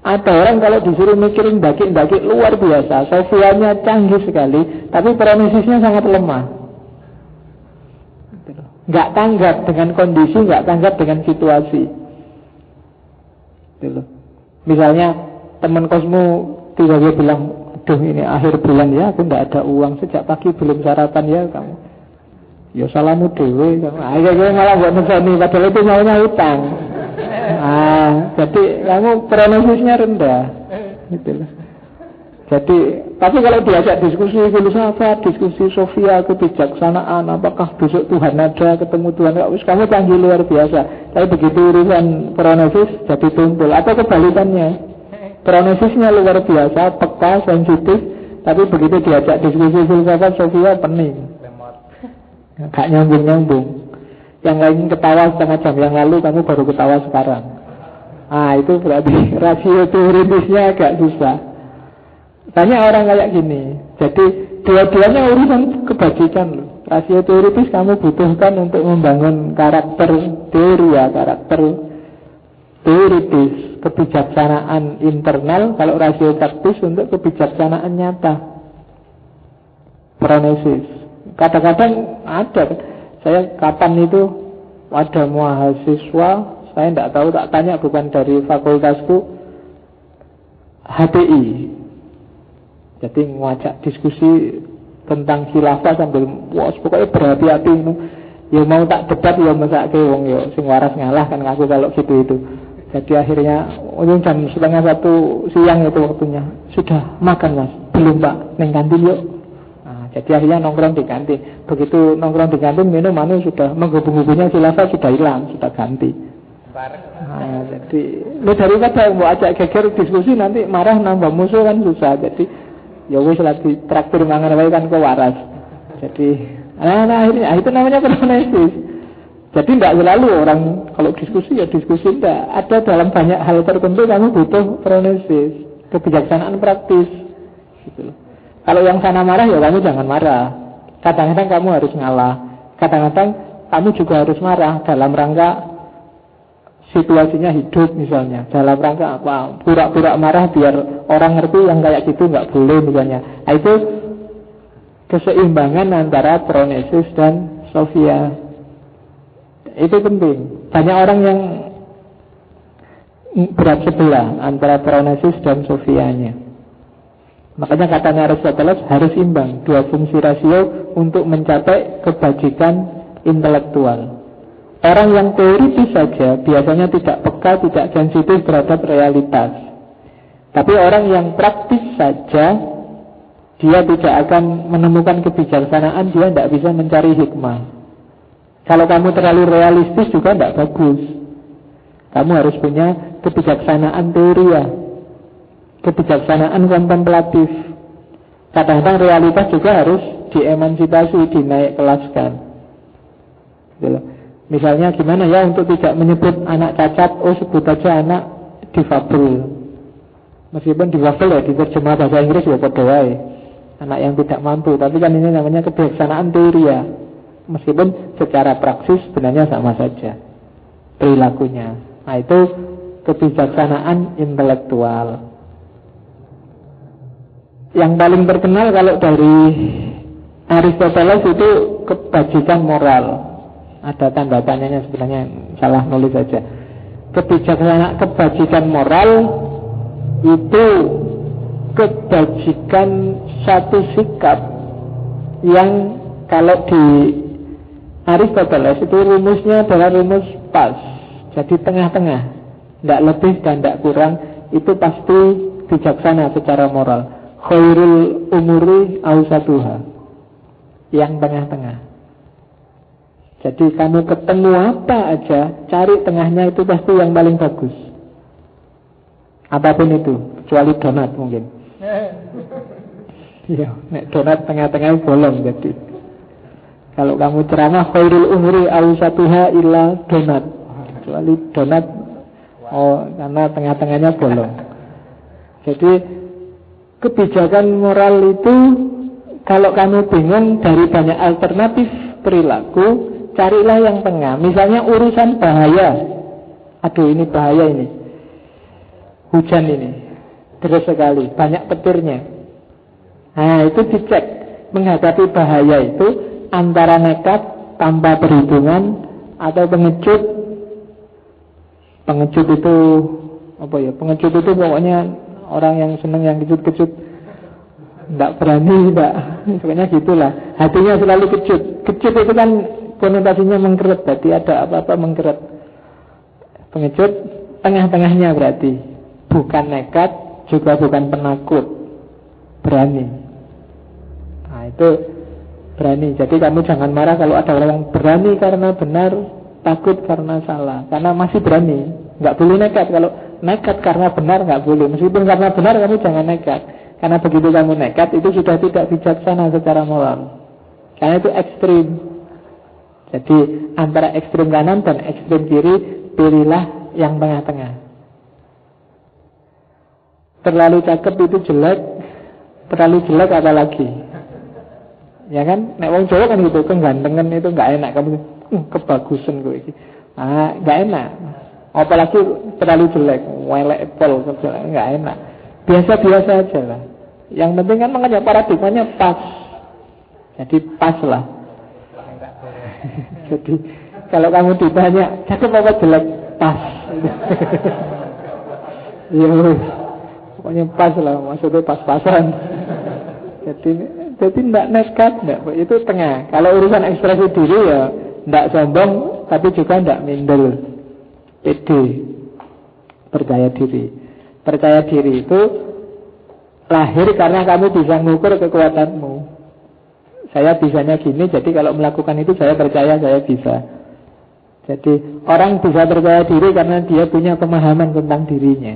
Ada orang kalau disuruh mikirin daki-daki luar biasa, sosialnya canggih sekali, tapi pronesisnya sangat lemah nggak tanggap dengan kondisi, nggak tanggap dengan situasi. Gitu Misalnya teman kosmu tiba-tiba bilang, aduh ini akhir bulan ya, aku nggak ada uang sejak pagi belum sarapan ya kamu. Ya salahmu dewe. Ayo ah, malah buat nih, padahal itu maunya utang. Ah, jadi kamu pronosisnya rendah. Gitu loh. Jadi, tapi kalau diajak diskusi filsafat, diskusi sofia, kebijaksanaan, apakah besok Tuhan ada, ketemu Tuhan, wis kamu canggih luar biasa. Tapi begitu urusan pronesis jadi tumpul. Atau kebalikannya, pronesisnya luar biasa, peka, sensitif, tapi begitu diajak diskusi filsafat sofia pening. Gak nyambung-nyambung. Yang lain ketawa setengah jam yang lalu, kamu baru ketawa sekarang. Ah, itu berarti (laughs) rasio teoritisnya agak susah. Banyak orang kayak gini. Jadi dua-duanya urusan kebajikan loh. Rasio teoritis kamu butuhkan untuk membangun karakter teori ya, karakter teoritis, kebijaksanaan internal, kalau rasio praktis untuk kebijaksanaan nyata. Pronesis. Kadang-kadang ada, saya kapan itu ada mahasiswa, saya tidak tahu, tak tanya bukan dari fakultasku, HTI, jadi ngajak diskusi tentang khilafah sambil wah pokoknya berhati-hati. Ya mau tak debat ya ke wong ya sing waras ngalah kan aku kalau gitu itu. Jadi akhirnya ujung jam setengah satu siang itu waktunya. Sudah makan mas? Belum pak, neng kantin yuk. Jadi akhirnya nongkrong di kantin. Begitu nongkrong di kantin minum anu sudah menghubung-hubungnya khilafah sudah hilang, sudah ganti. Nah, jadi lu daripada mau ajak geger diskusi nanti marah nambah musuh kan susah. Jadi ya wis lagi traktir mangan wae kan kok waras. Jadi nah, nah akhirnya itu namanya pronesis. Jadi tidak selalu orang kalau diskusi ya diskusi tidak. Ada dalam banyak hal tertentu kamu butuh pronesis, kebijaksanaan praktis. Gitu. Kalau yang sana marah ya kamu jangan marah. Kadang-kadang kamu harus ngalah. Kadang-kadang kamu juga harus marah dalam rangka situasinya hidup misalnya. Dalam rangka apa? Pura-pura marah biar orang ngerti yang kayak gitu nggak boleh misalnya. Nah, itu keseimbangan antara pronesis dan sofia itu penting. Banyak orang yang berat sebelah antara pronesis dan sofianya makanya katanya Aristoteles harus imbang dua fungsi rasio untuk mencapai kebajikan intelektual Orang yang teoritis saja biasanya tidak peka, tidak sensitif terhadap realitas. Tapi orang yang praktis saja, dia tidak akan menemukan kebijaksanaan, dia tidak bisa mencari hikmah. Kalau kamu terlalu realistis juga tidak bagus. Kamu harus punya kebijaksanaan teori ya. Kebijaksanaan kontemplatif. Kadang-kadang realitas juga harus diemansipasi, dinaik kelaskan. Gitu Misalnya gimana ya untuk tidak menyebut anak cacat, oh sebut aja anak difabel. Meskipun difabel ya diterjemah bahasa Inggris ya kodawai. Anak yang tidak mampu, tapi kan ini namanya kebijaksanaan teori ya. Meskipun secara praksis sebenarnya sama saja perilakunya. Nah itu kebijaksanaan intelektual. Yang paling terkenal kalau dari Aristoteles itu kebajikan moral ada tanda tanyanya sebenarnya salah nulis saja. Kebijaksanaan kebajikan moral itu kebajikan satu sikap yang Kalau di Aristoteles itu rumusnya adalah rumus pas. Jadi tengah-tengah. Tidak lebih dan tidak kurang. Itu pasti bijaksana secara moral. Khairul umuri ausatuha. Yang tengah-tengah. Jadi kamu ketemu apa aja, cari tengahnya itu pasti yang paling bagus. Apa pun itu, kecuali donat mungkin. (laughs) Iya, nek donat tengah-tengah bolong jadi. Kalau kamu ceramah khairul umri ausatuha illa donat. Kecuali donat oh karena tengah-tengahnya bolong. Jadi kebijakan moral itu kalau kamu bingung dari banyak alternatif perilaku, carilah yang tengah. Misalnya urusan bahaya. Aduh, ini bahaya ini. Hujan ini. Terus sekali, banyak petirnya. Nah itu dicek Menghadapi bahaya itu Antara nekat tanpa perhitungan Atau pengecut Pengecut itu Apa ya Pengecut itu pokoknya Orang yang senang yang kecut-kecut Tidak berani tidak Pokoknya gitulah Hatinya selalu kecut Kecut itu kan konotasinya mengkeret Berarti ada apa-apa mengkeret Pengecut Tengah-tengahnya berarti Bukan nekat Juga bukan penakut Berani itu berani. Jadi kamu jangan marah kalau ada orang yang berani karena benar, takut karena salah. Karena masih berani. Nggak boleh nekat. Kalau nekat karena benar nggak boleh. Meskipun karena benar kamu jangan nekat. Karena begitu kamu nekat itu sudah tidak bijaksana secara moral. Karena itu ekstrim. Jadi antara ekstrim kanan dan ekstrim kiri pilihlah yang tengah-tengah. Terlalu cakep itu jelek, terlalu jelek apa lagi? Ya kan? Nek wong Jawa kan gitu, kegantengan itu nggak enak kamu uh, kebagusan gue. Ah, nggak enak. Apalagi terlalu jelek, welek pol nggak enak. Biasa-biasa aja lah. Yang penting kan makanya paradigmanya pas. Jadi pas lah. (laughs) Jadi kalau kamu ditanya cakep apa jelek, pas. (laughs) Iya, pokoknya pas lah, maksudnya pas-pasan. Jadi jadi tidak nekat, enggak. itu tengah. Kalau urusan ekspresi diri ya tidak sombong, tapi juga tidak minder. Pede, percaya diri. Percaya diri itu lahir karena kamu bisa mengukur kekuatanmu. Saya bisanya gini, jadi kalau melakukan itu saya percaya saya bisa. Jadi orang bisa percaya diri karena dia punya pemahaman tentang dirinya.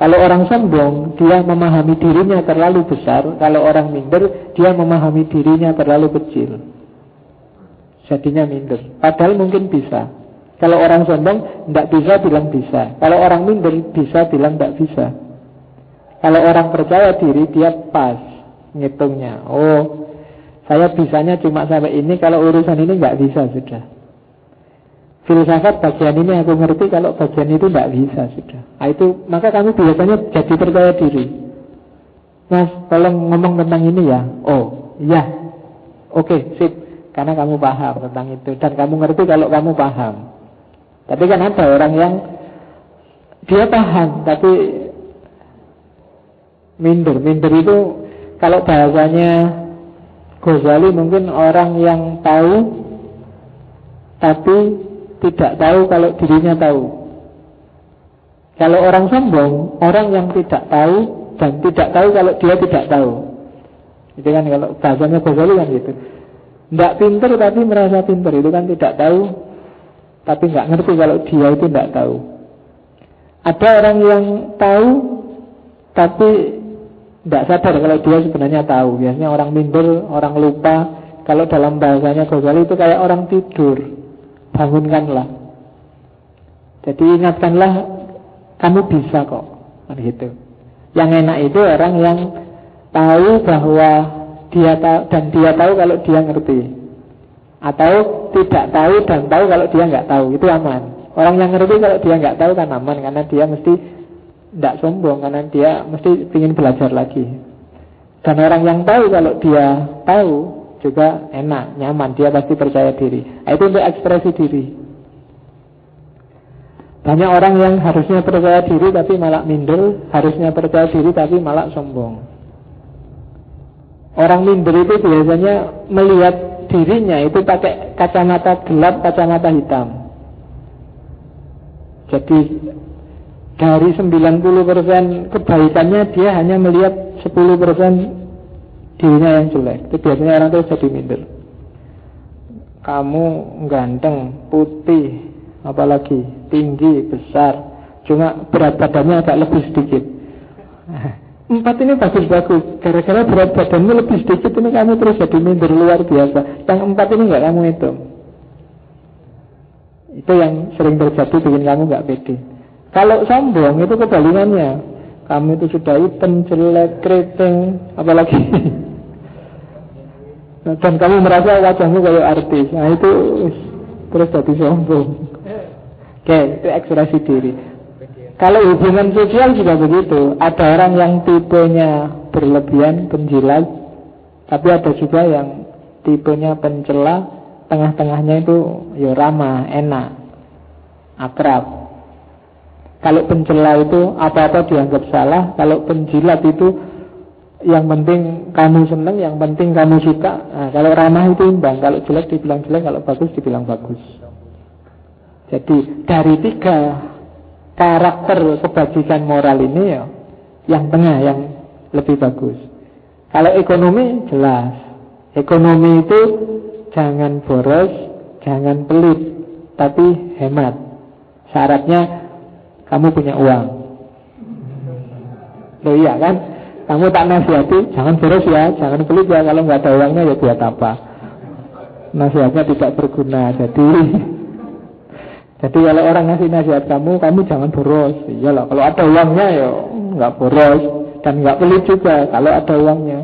Kalau orang sombong, dia memahami dirinya terlalu besar. Kalau orang minder, dia memahami dirinya terlalu kecil. Jadinya minder. Padahal mungkin bisa. Kalau orang sombong, tidak bisa bilang bisa. Kalau orang minder, bisa bilang tidak bisa. Kalau orang percaya diri, dia pas ngitungnya. Oh, saya bisanya cuma sampai ini, kalau urusan ini nggak bisa sudah. Filsafat bagian ini aku ngerti kalau bagian itu tidak bisa sudah. Nah, itu maka kamu biasanya jadi percaya diri. Mas, tolong ngomong tentang ini ya. Oh, iya. Oke, sip. Karena kamu paham tentang itu dan kamu ngerti kalau kamu paham. Tapi kan ada orang yang dia paham tapi minder. Minder itu kalau bahasanya Ghazali mungkin orang yang tahu tapi tidak tahu kalau dirinya tahu. Kalau orang sombong, orang yang tidak tahu dan tidak tahu kalau dia tidak tahu. Itu kan kalau bahasanya Ghazali kan gitu. Tidak pinter tapi merasa pinter itu kan tidak tahu tapi nggak ngerti kalau dia itu tidak tahu. Ada orang yang tahu tapi tidak sadar kalau dia sebenarnya tahu. Biasanya orang minder, orang lupa. Kalau dalam bahasanya Ghazali itu kayak orang tidur bangunkanlah. Jadi ingatkanlah kamu bisa kok. Kan gitu. Yang enak itu orang yang tahu bahwa dia tahu dan dia tahu kalau dia ngerti. Atau tidak tahu dan tahu kalau dia nggak tahu itu aman. Orang yang ngerti kalau dia nggak tahu kan aman karena dia mesti tidak sombong karena dia mesti ingin belajar lagi. Dan orang yang tahu kalau dia tahu juga enak, nyaman, dia pasti percaya diri. Nah, itu untuk ekspresi diri. Banyak orang yang harusnya percaya diri tapi malah minder, harusnya percaya diri tapi malah sombong. Orang minder itu biasanya melihat dirinya itu pakai kacamata gelap, kacamata hitam. Jadi dari 90% kebaikannya dia hanya melihat 10% dirinya yang jelek. Itu biasanya orang itu jadi minder. Kamu ganteng, putih, apalagi tinggi, besar, cuma berat badannya agak lebih sedikit. (laughs) Empat ini bagus-bagus. Gara-gara berat badanmu lebih sedikit ini kamu terus jadi minder luar biasa. Yang empat ini nggak kamu hitung. Itu yang sering terjadi bikin kamu nggak pede. Kalau sombong itu kebalikannya. Kamu itu sudah hitam, jelek, keriting, apalagi. (laughs) Dan kamu merasa wajahmu kayak artis. Nah itu terus jadi sombong. Oke, itu ekspresi diri. Kalau hubungan sosial juga begitu. Ada orang yang tipenya berlebihan, penjilat, tapi ada juga yang tipenya pencela, tengah-tengahnya itu ya ramah, enak, akrab. Kalau pencela itu apa-apa dianggap salah, kalau penjilat itu yang penting kamu senang, yang penting kamu suka. Nah, kalau ramah itu imbang, kalau jelek dibilang jelek, kalau bagus dibilang bagus. Jadi dari tiga karakter kebajikan moral ini ya yang tengah yang lebih bagus. Kalau ekonomi jelas, ekonomi itu jangan boros, jangan pelit, tapi hemat. Syaratnya kamu punya uang. Loh iya kan? Kamu tak nasihati, jangan boros ya, jangan pelit ya. Kalau nggak ada uangnya ya buat apa? Nasihatnya tidak berguna. Jadi jadi kalau orang ngasih nasihat kamu, kamu jangan boros. Iyalah, kalau ada uangnya ya nggak boros dan nggak pelit juga kalau ada uangnya.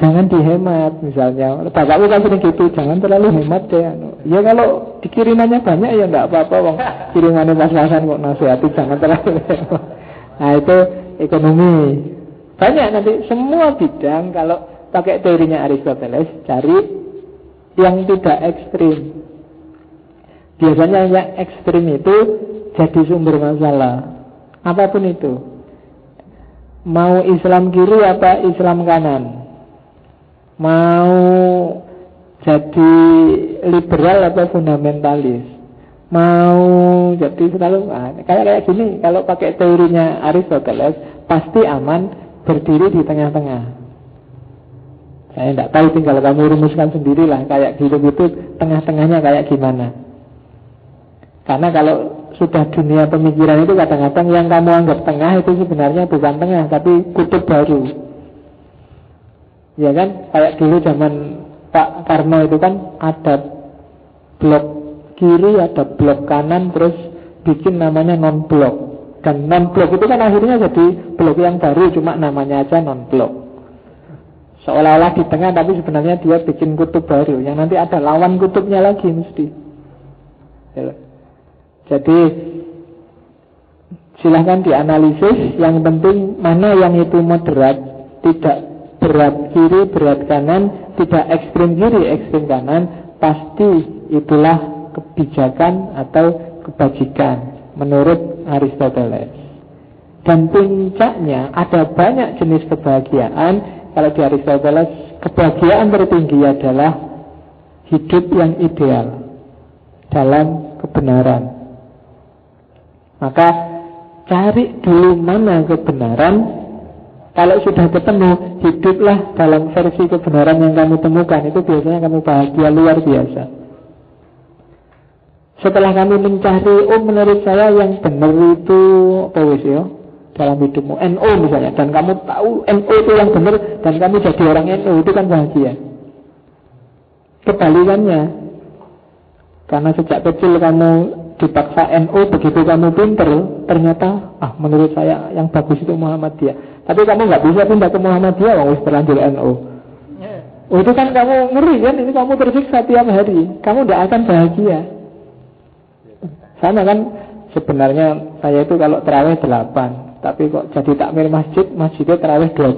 Jangan dihemat misalnya. Bapakku kan sering gitu, jangan terlalu hemat deh. Ya kalau dikirimannya banyak ya nggak apa-apa, wong kirimannya pas-pasan kok nasihati jangan terlalu hemat. Nah itu ekonomi. Banyak nanti semua bidang kalau pakai teorinya Aristoteles cari yang tidak ekstrim. Biasanya yang ekstrim itu jadi sumber masalah. Apa pun itu. Mau Islam kiri apa Islam kanan? Mau jadi liberal atau fundamentalis? Mau jadi selalu ah, kayak kayak gini. Kalau pakai teorinya Aristoteles pasti aman berdiri di tengah-tengah. Saya tidak tahu tinggal kamu rumuskan sendirilah kayak gitu gitu tengah-tengahnya kayak gimana. Karena kalau sudah dunia pemikiran itu kadang-kadang yang kamu anggap tengah itu sebenarnya bukan tengah tapi kutub baru. Ya kan? Kayak dulu zaman Pak Karno itu kan ada blok kiri, ada blok kanan, terus bikin namanya non blok. Dan non blok itu kan akhirnya jadi blok yang baru, cuma namanya aja non blok. Seolah-olah di tengah tapi sebenarnya dia bikin kutub baru yang nanti ada lawan kutubnya lagi mesti. Ya. Jadi silahkan dianalisis. Yang penting mana yang itu moderat Tidak berat kiri, berat kanan Tidak ekstrim kiri, ekstrim kanan Pasti itulah kebijakan atau kebajikan Menurut Aristoteles. Dan puncaknya ada banyak jenis kebahagiaan. Kalau di Aristoteles Kebahagiaan tertinggi adalah Hidup yang ideal Dalam kebenaran maka cari dulu mana kebenaran. Kalau sudah ketemu Hiduplah dalam versi kebenaran yang kamu temukan. Itu biasanya kamu bahagia luar biasa. Setelah kamu mencari Oh menurut saya yang benar itu Apa ya dalam hidupmu. NO misalnya. Dan kamu tahu NO itu yang benar Dan kamu jadi orang NO Itu kan bahagia. Kebalikannya. Karena sejak kecil kamu dipaksa NU begitu kamu pinter ternyata ah menurut saya yang bagus itu Muhammadiyah. Tapi kamu nggak bisa pindah ke Muhammadiyah wong terlanjur NU oh, itu kan kamu ngeri kan? Ini kamu tersiksa tiap hari. Kamu tidak akan bahagia. Sama kan? Sebenarnya saya itu kalau terawih 8 tapi kok jadi takmir masjid masjidnya terawih 20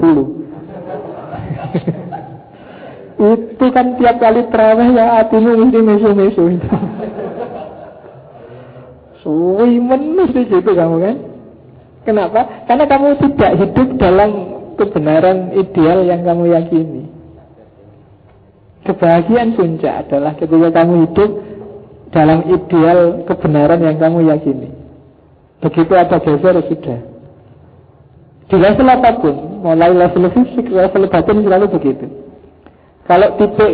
(laughs) itu kan tiap kali terawih ya hatimu mesti mesu-mesu itu Suwi mesti gitu kamu kan Kenapa? Karena kamu tidak hidup dalam kebenaran ideal yang kamu yakini. Kebahagiaan puncak adalah ketika kamu hidup dalam ideal kebenaran yang kamu yakini. Begitu ada geser sudah. Di level apa pun, mulai level fisik, level batin selalu begitu. Kalau tipe,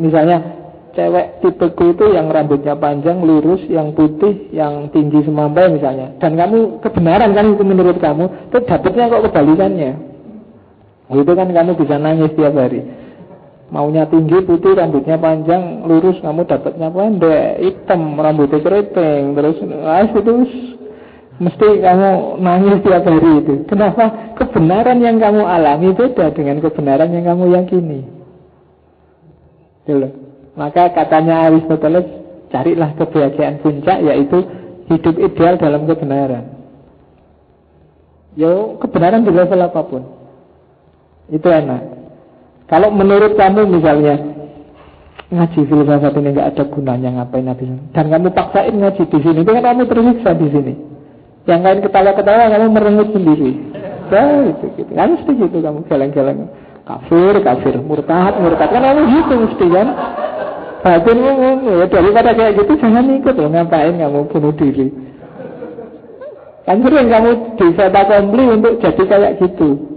misalnya cewek tipeku itu yang rambutnya panjang, lurus, yang putih, yang tinggi semampai misalnya. Dan kamu kebenaran kan itu menurut kamu, itu dapetnya kok kebalikannya. Itu kan kamu bisa nangis tiap hari. Maunya tinggi, putih, rambutnya panjang, lurus, kamu dapatnya pendek, hitam, rambutnya keriting, terus ah, itu mesti kamu nangis tiap hari itu. Kenapa? Kebenaran yang kamu alami beda dengan kebenaran yang kamu yakini. Dulu. Maka katanya Aristoteles, carilah kebahagiaan puncak yaitu hidup ideal dalam kebenaran. Yo, kebenaran di level apa pun. Itu enak. Kalau menurut kamu misalnya ngaji filsafat ini nggak ada gunanya ngapain habis dan kamu paksain ngaji di sini itu kan kamu tersiksa di sini. Yang lain ketawa-ketawa kamu merengut sendiri. Nah, itu gitu. Kan mesti gitu kamu geleng-geleng. Kafir kafir. Murtad murtad. Kan kamu gitu mesti kan batin ya daripada kayak gitu jangan ikut loh ngapain kamu bunuh diri kan sering kamu bisa kompli untuk jadi kayak gitu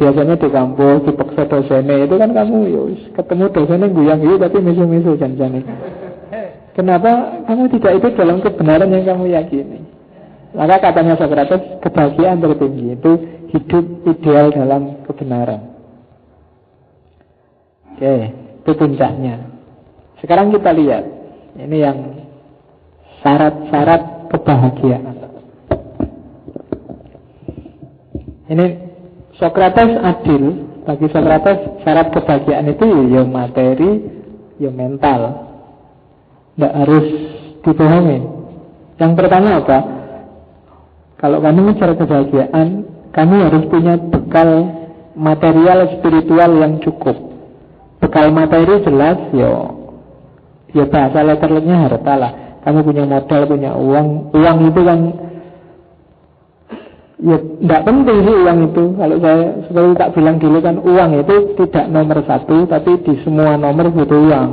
Biasanya di kampus, dipaksa dosennya itu kan kamu yus, ya ketemu dosennya guyang gitu tapi misu-misu janjane. Kenapa kamu tidak itu dalam kebenaran yang kamu yakini? Maka katanya Socrates, kebahagiaan tertinggi itu hidup ideal dalam kebenaran. Oke, itu puncaknya. Sekarang kita lihat, ini yang syarat-syarat kebahagiaan. Ini Sokrates adil. Bagi Sokrates syarat kebahagiaan itu ya materi ya mental. Tidak harus dibohongi. Yang pertama apa? Kalau kamu mencari kebahagiaan kamu harus punya bekal material spiritual yang cukup. Bekal materi jelas ya ya bahasa letternya harta lah kamu punya modal punya uang uang itu kan Ya, tidak penting sih uang itu. Kalau saya seperti tak bilang dulu kan uang itu tidak nomor satu, tapi di semua nomor butuh uang.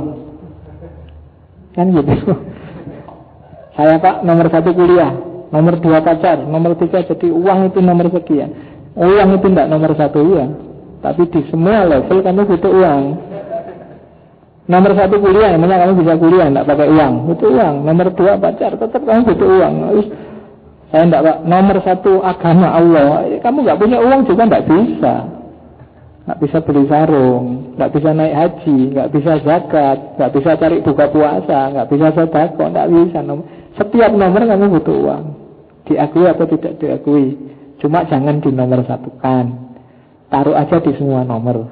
Kan gitu. (laughs) Saya pak nomor satu kuliah, nomor dua pacar, nomor tiga jadi uang itu nomor sekian. Uang itu tidak nomor satu ya, tapi di semua level kamu butuh uang. Nomor satu kuliah, namanya kamu bisa kuliah, tidak pakai uang, butuh uang. Nomor dua pacar, tetap kamu butuh uang. Saya tidak pak nomor satu agama Allah. Kamu nggak punya uang juga nggak bisa. Nggak bisa beli sarung, nggak bisa naik haji, nggak bisa zakat, nggak bisa cari buka puasa, nggak bisa sedekah, nggak bisa. Setiap nomor kamu butuh uang. Diakui atau tidak diakui. Cuma jangan di nomor satukan. Taruh aja di semua nomor.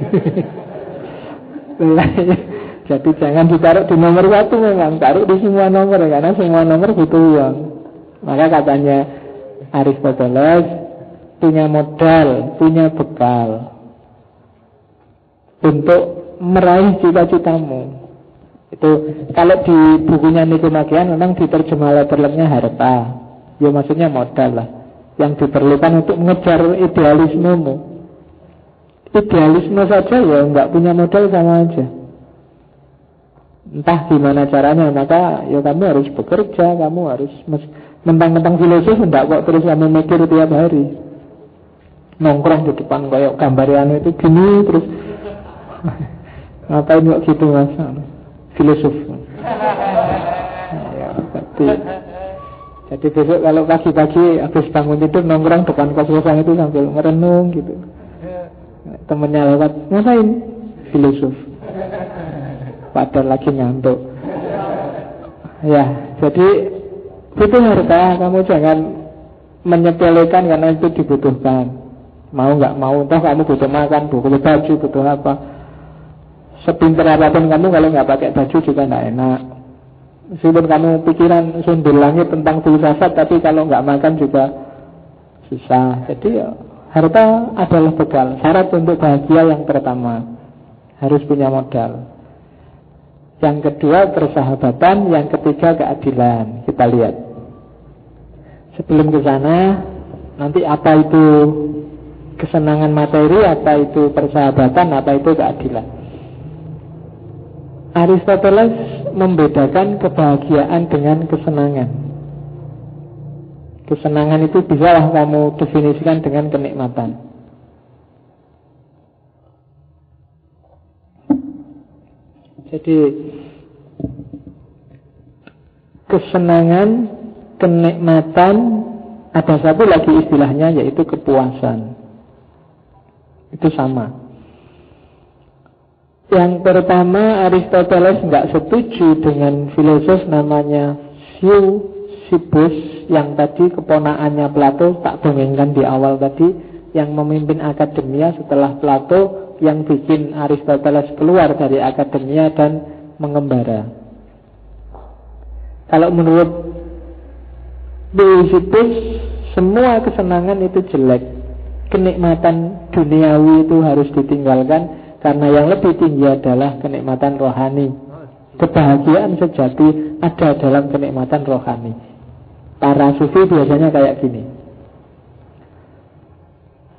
(laughs) Jadi jangan ditaruh di nomor satu memang, taruh di semua nomor karena semua nomor butuh uang. Maka katanya Aristoteles punya modal, punya bekal untuk meraih cita-citamu. Itu kalau di bukunya Nikomakian memang diterjemah letternya harta. Ya maksudnya modal lah yang diperlukan untuk mengejar idealismemu. Idealisme saja ya nggak punya modal sama aja. Entah gimana caranya, maka ya kamu harus bekerja, kamu harus Mentang-mentang filosof enggak kok terus kamu mikir tiap hari. Nongkrong di depan gambar yang itu gini terus. (laughs) Ngapain kok gitu mas? Filosof. Ya, jadi, jadi besok kalau pagi-pagi habis bangun tidur nongkrong depan kos-kosan itu sambil merenung gitu Temennya lewat Ngapain? Filosof Padahal lagi ngantuk Ya, jadi itu harta, kamu jangan menyepelekan karena itu dibutuhkan. Mau nggak mau, toh kamu butuh makan, butuh baju, butuh apa. Sepinter apa pun kamu kalau nggak pakai baju juga nggak enak. Meskipun kamu pikiran sundul langit tentang filsafat, tapi kalau nggak makan juga susah. Jadi ya, harta adalah bekal. Syarat untuk bahagia yang pertama harus punya modal. Yang kedua persahabatan, yang ketiga keadilan. Kita lihat. Sebelum ke sana, nanti apa itu kesenangan materi, apa itu persahabatan, apa itu keadilan. Aristoteles membedakan kebahagiaan dengan kesenangan. Kesenangan itu bisalah kamu definisikan dengan kenikmatan. Jadi kesenangan, kenikmatan, ada satu lagi istilahnya yaitu kepuasan. Itu sama. Yang pertama Aristoteles nggak setuju dengan filosof namanya Sibus yang tadi keponaannya Plato tak dongengkan di awal tadi yang memimpin akademia setelah Plato yang bikin Aristoteles keluar dari akademia dan mengembara. Kalau menurut Sibus semua kesenangan itu jelek, kenikmatan duniawi itu harus ditinggalkan karena yang lebih tinggi adalah kenikmatan rohani. Kebahagiaan sejati ada dalam kenikmatan rohani. Para sufi biasanya kayak gini.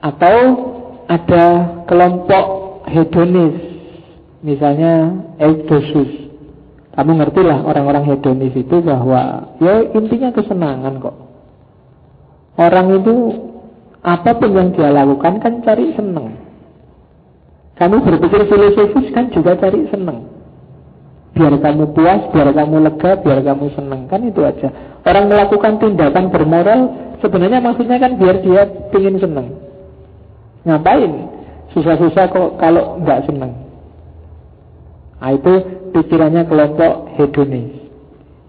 Atau ada kelompok hedonis, misalnya eudosus. Kamu ngerti lah orang-orang hedonis itu bahwa ya intinya kesenangan kok. Orang itu apa pun yang dia lakukan kan cari seneng. Kamu berpikir filosofis kan juga cari seneng. Biar kamu puas, biar kamu lega, biar kamu seneng. Kan itu aja. Orang melakukan tindakan bermoral, sebenarnya maksudnya kan biar dia ingin seneng. Ngapain? Susah-susah kok kalau nggak seneng. Nah itu pikirannya kelompok hedonis.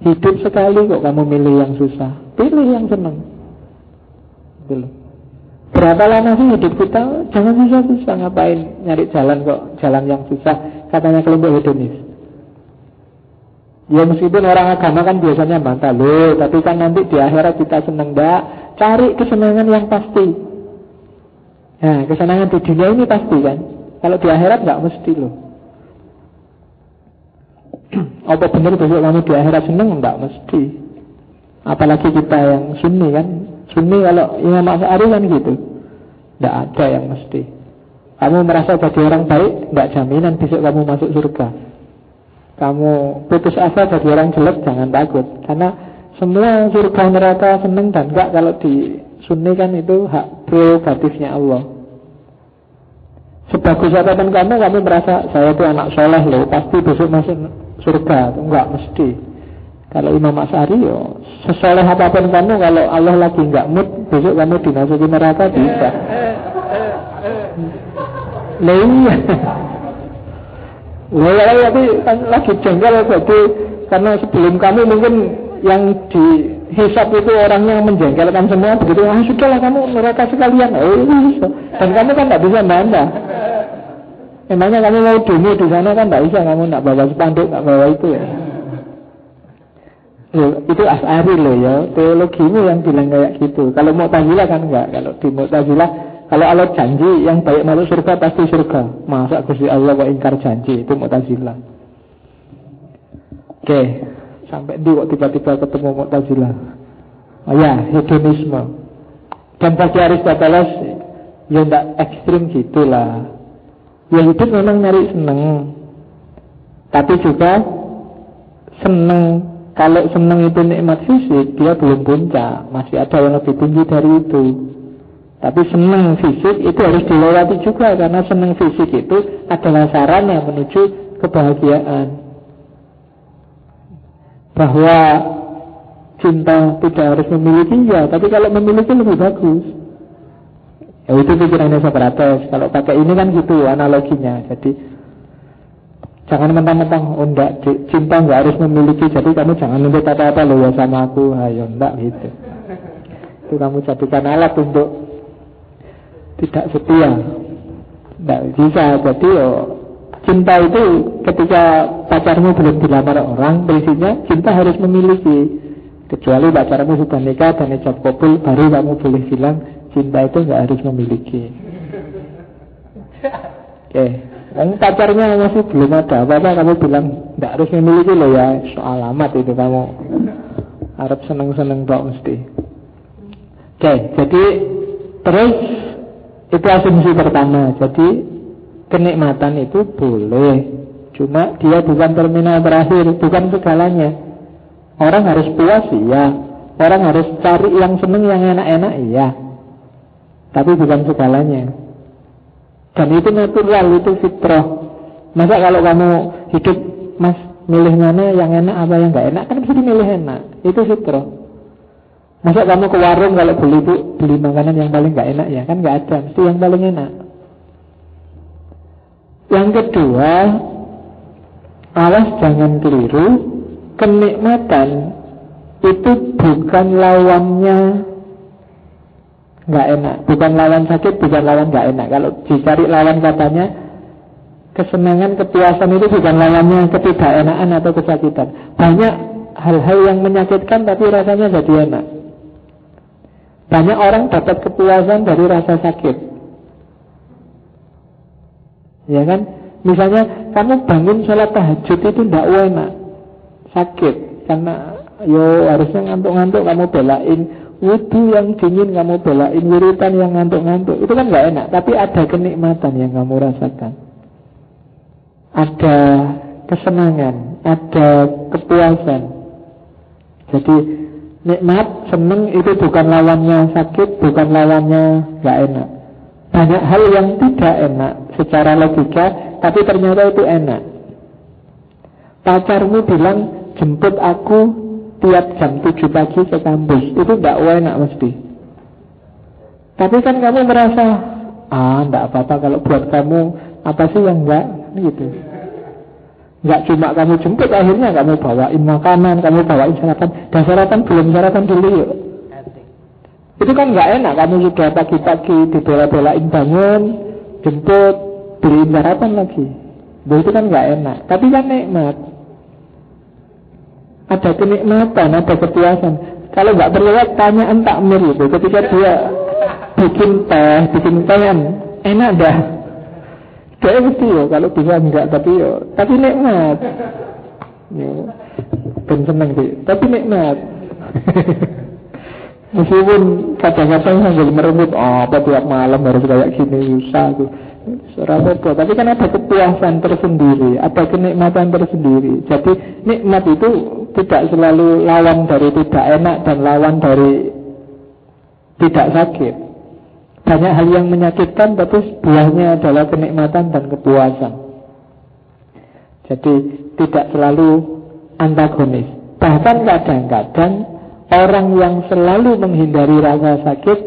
Hidup sekali kok kamu milih yang susah. Pilih yang seneng. Belum. Berapa lama sih hidup kita? Jangan susah-susah ngapain nyari jalan kok, jalan yang susah. Katanya kelompok hedonis. Ya meskipun orang agama kan biasanya bantah loh, tapi kan nanti di akhirat kita seneng enggak? Cari kesenangan yang pasti. Nah, kesenangan di dunia ini pasti kan. Kalau di akhirat nggak mesti loh. (clears throat) Apa benar besok kamu di akhirat seneng? Enggak mesti. Apalagi kita yang sunni kan Sunni kalau Imam Asy'ari kan gitu. Tidak ada yang mesti. Kamu merasa jadi orang baik, tidak jaminan besok kamu masuk surga. Kamu putus asa jadi orang jelek, jangan takut. Karena semua surga neraka seneng dan enggak kalau di sunni kan itu hak prerogatifnya Allah. Sebagus apa pun kamu, kamu merasa saya itu anak soleh loh, pasti besok masuk surga. Enggak mesti. Kalau Imam As'ari yo sesoleh apa pun kamu kalau Allah lagi nggak mood besok kamu dimasuki neraka bisa. Lah iya. Lah tapi kan lagi jengkel jadi karena sebelum kamu mungkin yang dihisap itu orangnya menjengkelkan semua begitu ah sudahlah kamu neraka sekalian. Oh bisa dan kamu kan nggak bisa nambah emangnya kamu mau demo di sana kan nggak bisa kamu nggak bawa spanduk nggak bawa itu ya. Loh, itu asari loh ya. Teologimu yang bilang kayak gitu. Kalau mau Mu'tazilah kan enggak Kalau di Mu'tazilah Kalau Allah janji yang baik masuk surga pasti surga. Masa Gusti Allah kok ingkar janji? Itu Mu'tazilah. Oke Sampai di kok tiba-tiba ketemu Mu'tazilah. Oh ya, hedonisme. Dan bagi Aristoteles Ya enggak ekstrim gitulah. Ya hidup memang nyari seneng. Tapi juga Seneng. Kalau senang itu nikmat fisik, dia belum puncak. Masih ada yang lebih tinggi dari itu. Tapi senang fisik itu harus dilewati juga karena senang fisik itu adalah sarana menuju kebahagiaan. Bahwa cinta tidak harus memiliki ya, tapi kalau memiliki lebih bagus. Ya itu pikirannya Socrates. Kalau pakai ini kan gitu analoginya. Jadi Jangan mentang-mentang oh enggak, cinta enggak harus memiliki Jadi kamu jangan nuntut apa-apa loh ya sama aku Ayo enggak gitu Itu kamu jadikan alat untuk Tidak setia. Enggak bisa. Jadi yo Cinta itu ketika pacarmu belum dilamar orang Prinsipnya cinta harus memiliki. Kecuali pacarmu sudah nikah dan ijab kabul Baru kamu boleh bilang Cinta itu enggak harus memiliki. Oke. Okay. Yang pacarnya masih belum ada apa-apa kamu bilang tidak harus memiliki loh ya soal alamat itu kamu. Harap seneng-seneng tok mesti. Oke, jadi terus Itu asumsi pertama. Jadi kenikmatan itu boleh. Cuma dia bukan terminal terakhir, bukan segalanya. Orang harus puas, iya. Orang harus cari yang seneng, yang enak-enak, iya. Tapi bukan segalanya. Dan itu natural, itu fitrah. Masa kalau kamu hidup, mas, milih mana yang enak apa yang nggak enak, kan bisa dimilih enak. Itu fitrah. Masa kamu ke warung kalau beli itu beli makanan yang paling nggak enak ya kan nggak ada, mesti yang paling enak. Yang kedua, awas jangan keliru, kenikmatan itu bukan lawannya nggak enak, bukan lawan sakit, bukan lawan nggak enak. Kalau dicari lawan katanya kesenangan, kepuasan itu bukan lawannya ketidakenakan atau kesakitan. Banyak hal-hal yang menyakitkan tapi rasanya jadi enak. Banyak orang dapat kepuasan dari rasa sakit. Ya kan? Misalnya kamu bangun sholat tahajud itu tidak enak. Sakit. Karena yo harusnya ngantuk-ngantuk kamu belain. Wudhu yang dingin kamu belain. Wiritan yang ngantuk-ngantuk. Itu kan nggak enak. Tapi ada kenikmatan yang kamu rasakan. Ada kesenangan. Ada kepuasan. Jadi Nikmat, seneng itu bukan lawannya sakit, bukan lawannya gak enak. Banyak hal yang tidak enak secara logika, tapi ternyata itu enak. Pacarmu bilang jemput aku tiap jam 7 pagi ke kampus, itu gak enak mesti. Tapi kan kamu merasa, ah enggak apa-apa kalau buat kamu apa sih yang enggak gitu. Enggak cuma kamu jemput akhirnya kamu bawain makanan, kamu bawain sarapan. Dan sarapan belum sarapan dulu yuk. Itu kan nggak enak, kamu sudah pagi-pagi dibela-belain bangun, jemput, beliin sarapan lagi. Nah, itu kan nggak enak, tapi kan nikmat. Ada kenikmatan, ada kepuasan. Kalau nggak terlihat tanya entak mir itu, ketika dia bikin teh, bikin teh enak dah. Mesti yo kalau bisa enggak tapi yo tapi nikmat. Yo ben seneng sih, tapi nikmat. (laughs) Meskipun kadang-kadang sambil merebut oh, apa tiap malam harus kayak gini susah tuh. apa tapi kan ada kepuasan tersendiri, ada kenikmatan tersendiri. Jadi nikmat itu tidak selalu lawan dari tidak enak dan lawan dari tidak sakit. Banyak hal yang menyakitkan tapi buahnya adalah kenikmatan dan kepuasan. Jadi tidak selalu antagonis. Bahkan kadang-kadang orang yang selalu menghindari rasa sakit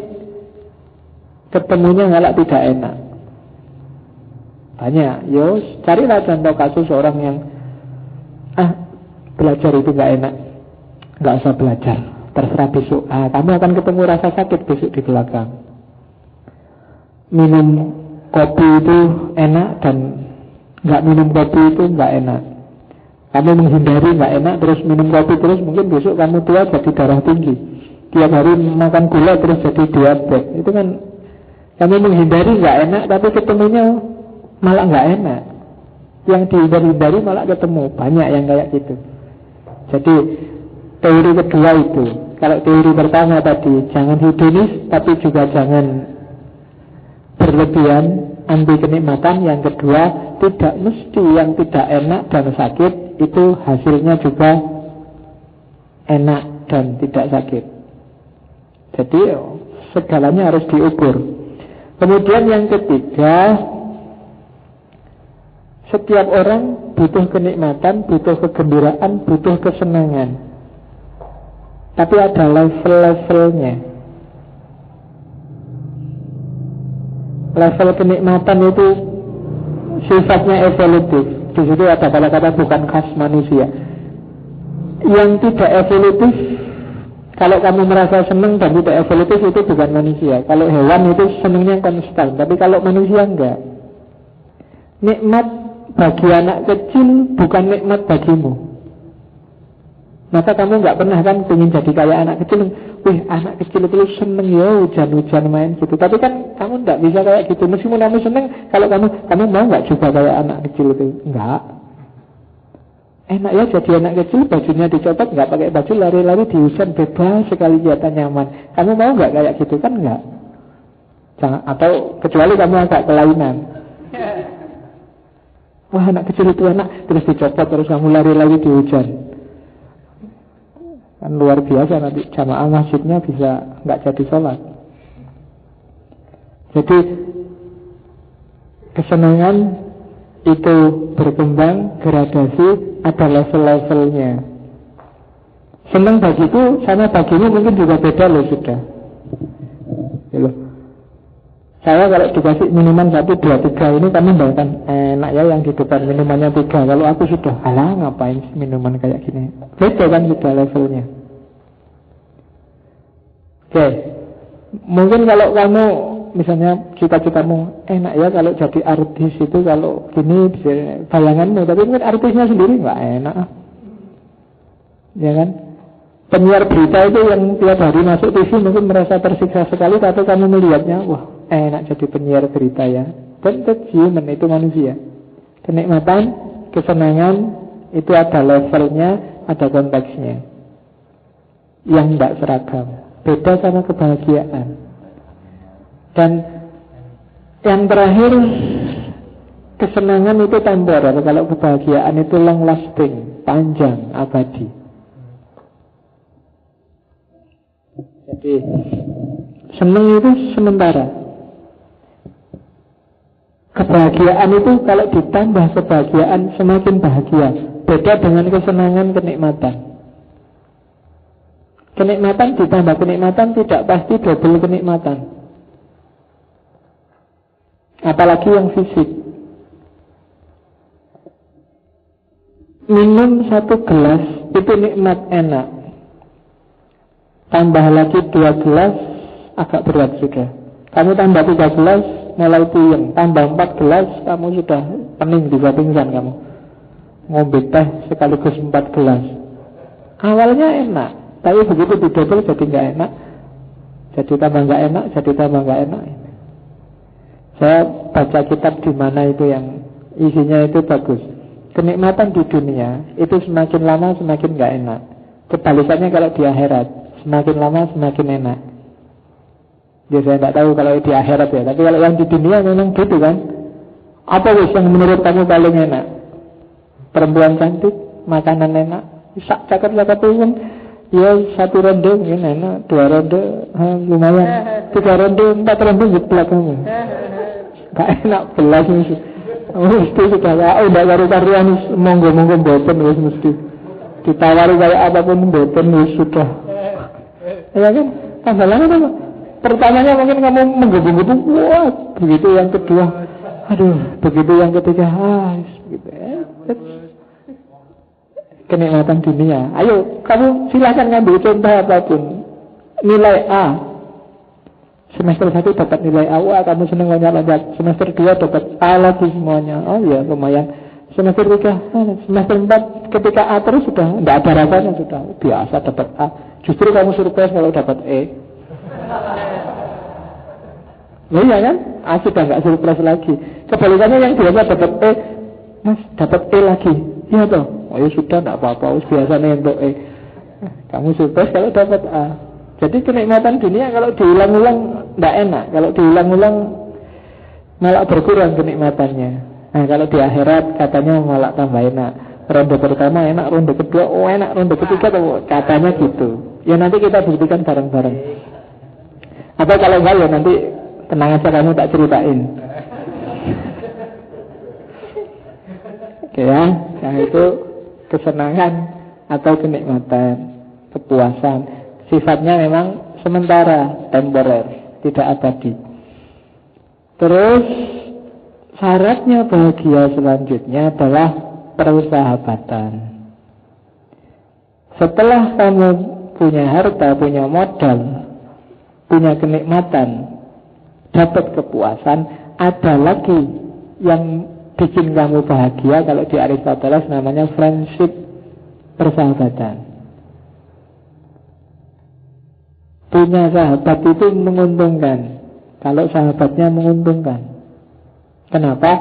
ketemunya ngalak tidak enak. Banyak, yo carilah contoh kasus orang yang ah belajar itu nggak enak, nggak usah belajar, terserah besok. Ah, kamu akan ketemu rasa sakit besok di belakang minum kopi itu enak dan nggak minum kopi itu nggak enak. Kamu menghindari nggak enak terus minum kopi terus mungkin besok kamu tua jadi darah tinggi. Tiap hari makan gula terus jadi diabetes. Itu kan kamu menghindari nggak enak tapi ketemunya malah nggak enak. Yang dihindari-hindari malah ketemu banyak yang kayak gitu. Jadi teori kedua itu kalau teori pertama tadi jangan hedonis tapi juga jangan berlebihan anti kenikmatan. Yang kedua tidak mesti yang tidak enak dan sakit itu hasilnya juga enak dan tidak sakit. Jadi segalanya harus diukur. Kemudian yang ketiga setiap orang butuh kenikmatan butuh kegembiraan butuh kesenangan. Tapi ada level-levelnya level kenikmatan itu sifatnya evolutif. Di situ ada kata-kata bukan khas manusia. Yang tidak evolutif, kalau kamu merasa senang dan tidak evolutif itu bukan manusia. Kalau hewan itu senangnya konstan, tapi kalau manusia enggak. Nikmat bagi anak kecil bukan nikmat bagimu. Maka kamu nggak pernah kan ingin jadi kayak anak kecil. Wih, anak kecil itu seneng ya hujan-hujan main gitu. Tapi kan kamu nggak bisa kayak gitu. Meskipun kamu seneng, kalau kamu kamu mau nggak juga kayak anak kecil itu? Enggak. Enak ya jadi anak kecil, bajunya dicopot, nggak pakai baju, lari-lari di hujan bebas sekali kelihatan nyaman. Kamu mau nggak kayak gitu kan nggak? Jangan, atau kecuali kamu agak kelainan. (laughs) Wah anak kecil itu enak Terus dicopot terus kamu lari lagi di hujan Kan luar biasa nanti jamaah masjidnya bisa nggak jadi sholat Jadi kesenangan itu berkembang gradasi ada level-levelnya Senang bagiku sama bagimu mungkin juga beda loh sudah ya loh. Saya kalau dikasih minuman satu, dua, tiga ini kami bayangkan enak ya yang di depan minumannya tiga. Kalau aku sudah, alah ngapain minuman kayak gini. Beda kan sudah levelnya. Oke, mungkin kalau kamu misalnya cita-citamu enak ya kalau jadi artis itu kalau gini bayanganmu, tapi mungkin artisnya sendiri nggak enak. Ya kan? Penyiar berita itu yang tiap hari masuk TV mungkin merasa tersiksa sekali, tapi kamu melihatnya, wah enak jadi penyiar berita ya. Dan human, itu manusia. Kenikmatan, kesenangan, itu ada levelnya, ada konteksnya. Yang tidak seragam. Beda sama kebahagiaan. Dan yang terakhir, kesenangan itu temporer. Kalau kebahagiaan itu long lasting, panjang, abadi. Jadi senang itu sementara. Kebahagiaan itu kalau ditambah kebahagiaan semakin bahagia. Beda dengan kesenangan kenikmatan. Kenikmatan ditambah kenikmatan tidak pasti double kenikmatan. Apalagi yang fisik. Minum satu gelas itu nikmat enak. Tambah lagi dua gelas agak berat sudah. Kamu tambah tiga gelas mulai puyeng tambah empat gelas kamu sudah pening bisa pingsan kamu ngombe teh sekaligus empat gelas awalnya enak tapi begitu didobel jadi nggak enak jadi tambah nggak enak jadi tambah nggak enak saya baca kitab di mana itu yang isinya itu bagus kenikmatan di dunia itu semakin lama semakin nggak enak kebalikannya kalau di akhirat semakin lama semakin enak Ya saya tidak tahu kalau di akhirat ya. Tapi kalau yang di dunia memang gitu kan. Apa yang menurut kamu paling enak? Perempuan cantik, makanan enak. Sak cakap cakap kan ya satu ronde mungkin enak, dua ronde ha, lumayan, tiga ronde, empat ronde jeblak kamu. Gak enak belas mesti. Oh, mesti sudah ya, udah baru karuan monggo monggo boten wis mesti. Ditawari kayak apa pun boten wis sudah. Ya kan? Masalahnya apa? Pertamanya mungkin kamu menggebu-gebu, wah, begitu yang kedua, aduh, begitu yang ketiga, ah, begitu. Eh, kenikmatan dunia. Ayo, kamu silakan ngambil contoh apa pun. Nilai A. Semester satu dapat nilai A, wah kamu seneng loncat-loncat. Semester dua dapat A lagi semuanya. Oh ya, lumayan. Semester tiga, ah, semester empat ketika A terus sudah tidak ada rasanya sudah biasa dapat A. Justru kamu surprise kalau dapat E. Ya iya kan? Ah, sudah nggak surprise lagi. Kebalikannya yang biasa dapat E, Mas dapat E lagi. Iya toh? Oh ya sudah nggak apa-apa. Biasa nih untuk E. Kamu surprise kalau dapat A. Jadi kenikmatan dunia kalau diulang-ulang tidak enak. Kalau diulang-ulang malah berkurang kenikmatannya. Nah kalau di akhirat katanya malah tambah enak. Ronde pertama enak, ronde kedua oh enak, ronde ketiga tuh katanya gitu. Ya nanti kita buktikan bareng-bareng. Atau kalau enggak ya nanti tenang aja kamu tak ceritain. Oke ya, yang itu kesenangan atau kenikmatan, kepuasan. Sifatnya memang sementara, temporer, tidak abadi. Terus syaratnya bahagia selanjutnya adalah persahabatan. Setelah kamu punya harta, punya modal, punya kenikmatan, dapat kepuasan, ada lagi yang bikin kamu bahagia kalau di Aristoteles namanya friendship persahabatan. Punya sahabat itu menguntungkan kalau sahabatnya menguntungkan. Kenapa?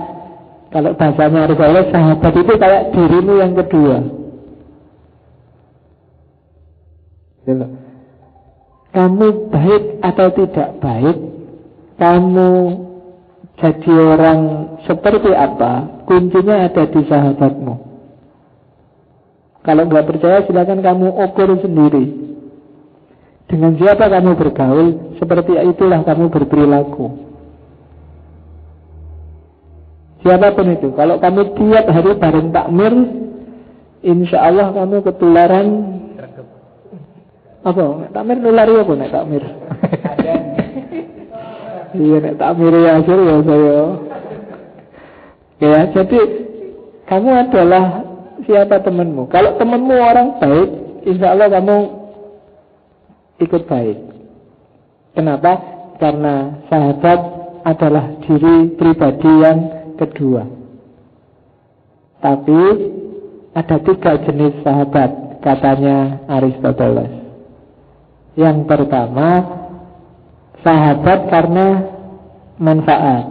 Kalau bahasanya Aristoteles sahabat itu kayak dirimu yang kedua. Gitu kamu baik atau tidak baik, kamu jadi orang seperti apa, kuncinya ada di sahabatmu. Kalau nggak percaya silakan kamu ukur sendiri. Dengan siapa kamu bergaul, seperti itulah kamu berperilaku. Siapa pun itu, kalau kamu tiap hari bareng takmir, insya Allah kamu ketularan apa? Takmir nulari apa nek takmir? Iya nek ya hasil ya saya. Ya, jadi kamu adalah siapa temanmu. Kalau temanmu orang baik, insya Allah kamu ikut baik. Kenapa? Karena sahabat adalah diri pribadi yang kedua. Tapi ada tiga jenis sahabat, katanya Aristoteles. Yang pertama, sahabat karena manfaat.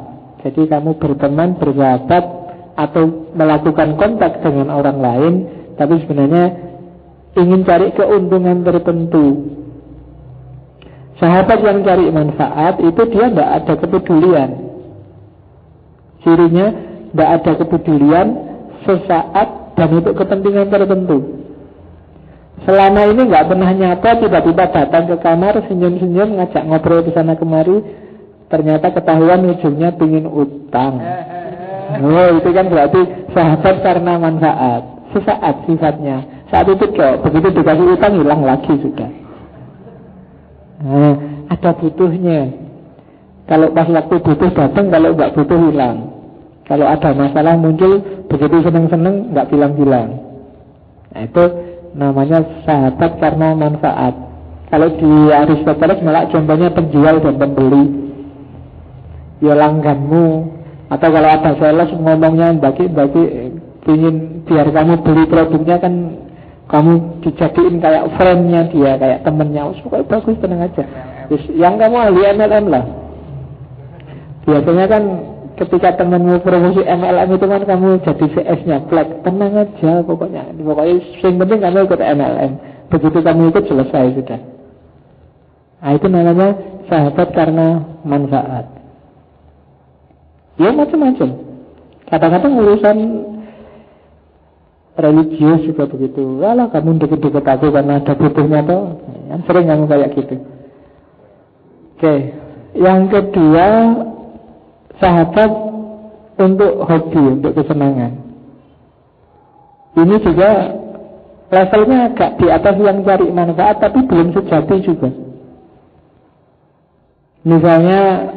Jadi kamu berteman, bersahabat, atau melakukan kontak dengan orang lain, tapi sebenarnya ingin cari keuntungan tertentu. Sahabat yang cari manfaat itu dia tidak ada kepedulian. Cirinya tidak ada kepedulian sesaat dan untuk kepentingan tertentu. Selama ini nggak pernah nyata tiba-tiba datang ke kamar senyum-senyum ngajak ngobrol ke sana kemari ternyata ketahuan ujungnya pingin utang. (laughs) Oh itu kan berarti sahabat karena manfaat sesaat sifatnya. Saat itu kok begitu dikasih utang hilang lagi sudah. Nah, ada butuhnya. Kalau pas waktu butuh datang, kalau nggak butuh hilang. Kalau ada masalah muncul, begitu seneng-seneng nggak bilang-bilang. Nah itu namanya sahabat karena manfaat. Kalau di Aristoteles malah contohnya penjual dan pembeli. Ya langganmu atau kalau ada sales ngomongnya bagi-bagi ingin biar kamu beli produknya kan kamu dijadiin kayak friendnya dia kayak temennya pokoknya bagus tenang aja Terus, yang kamu ahli MLM lah biasanya kan ketika temanmu promosi MLM itu kan kamu jadi CS-nya flag tenang aja pokoknya. Pokoknya yang penting kamu ikut MLM begitu kamu ikut selesai sudah. Nah itu namanya sahabat karena manfaat. Ya macam-macam. Kadang-kadang urusan religius juga begitu. Walah kamu deket-deket aku karena ada butuhnya tuh yang sering kamu kayak gitu. Oke yang kedua sahabat untuk hobi, untuk kesenangan. Ini juga levelnya agak di atas yang cari manfaat, tapi belum sejati juga. Misalnya,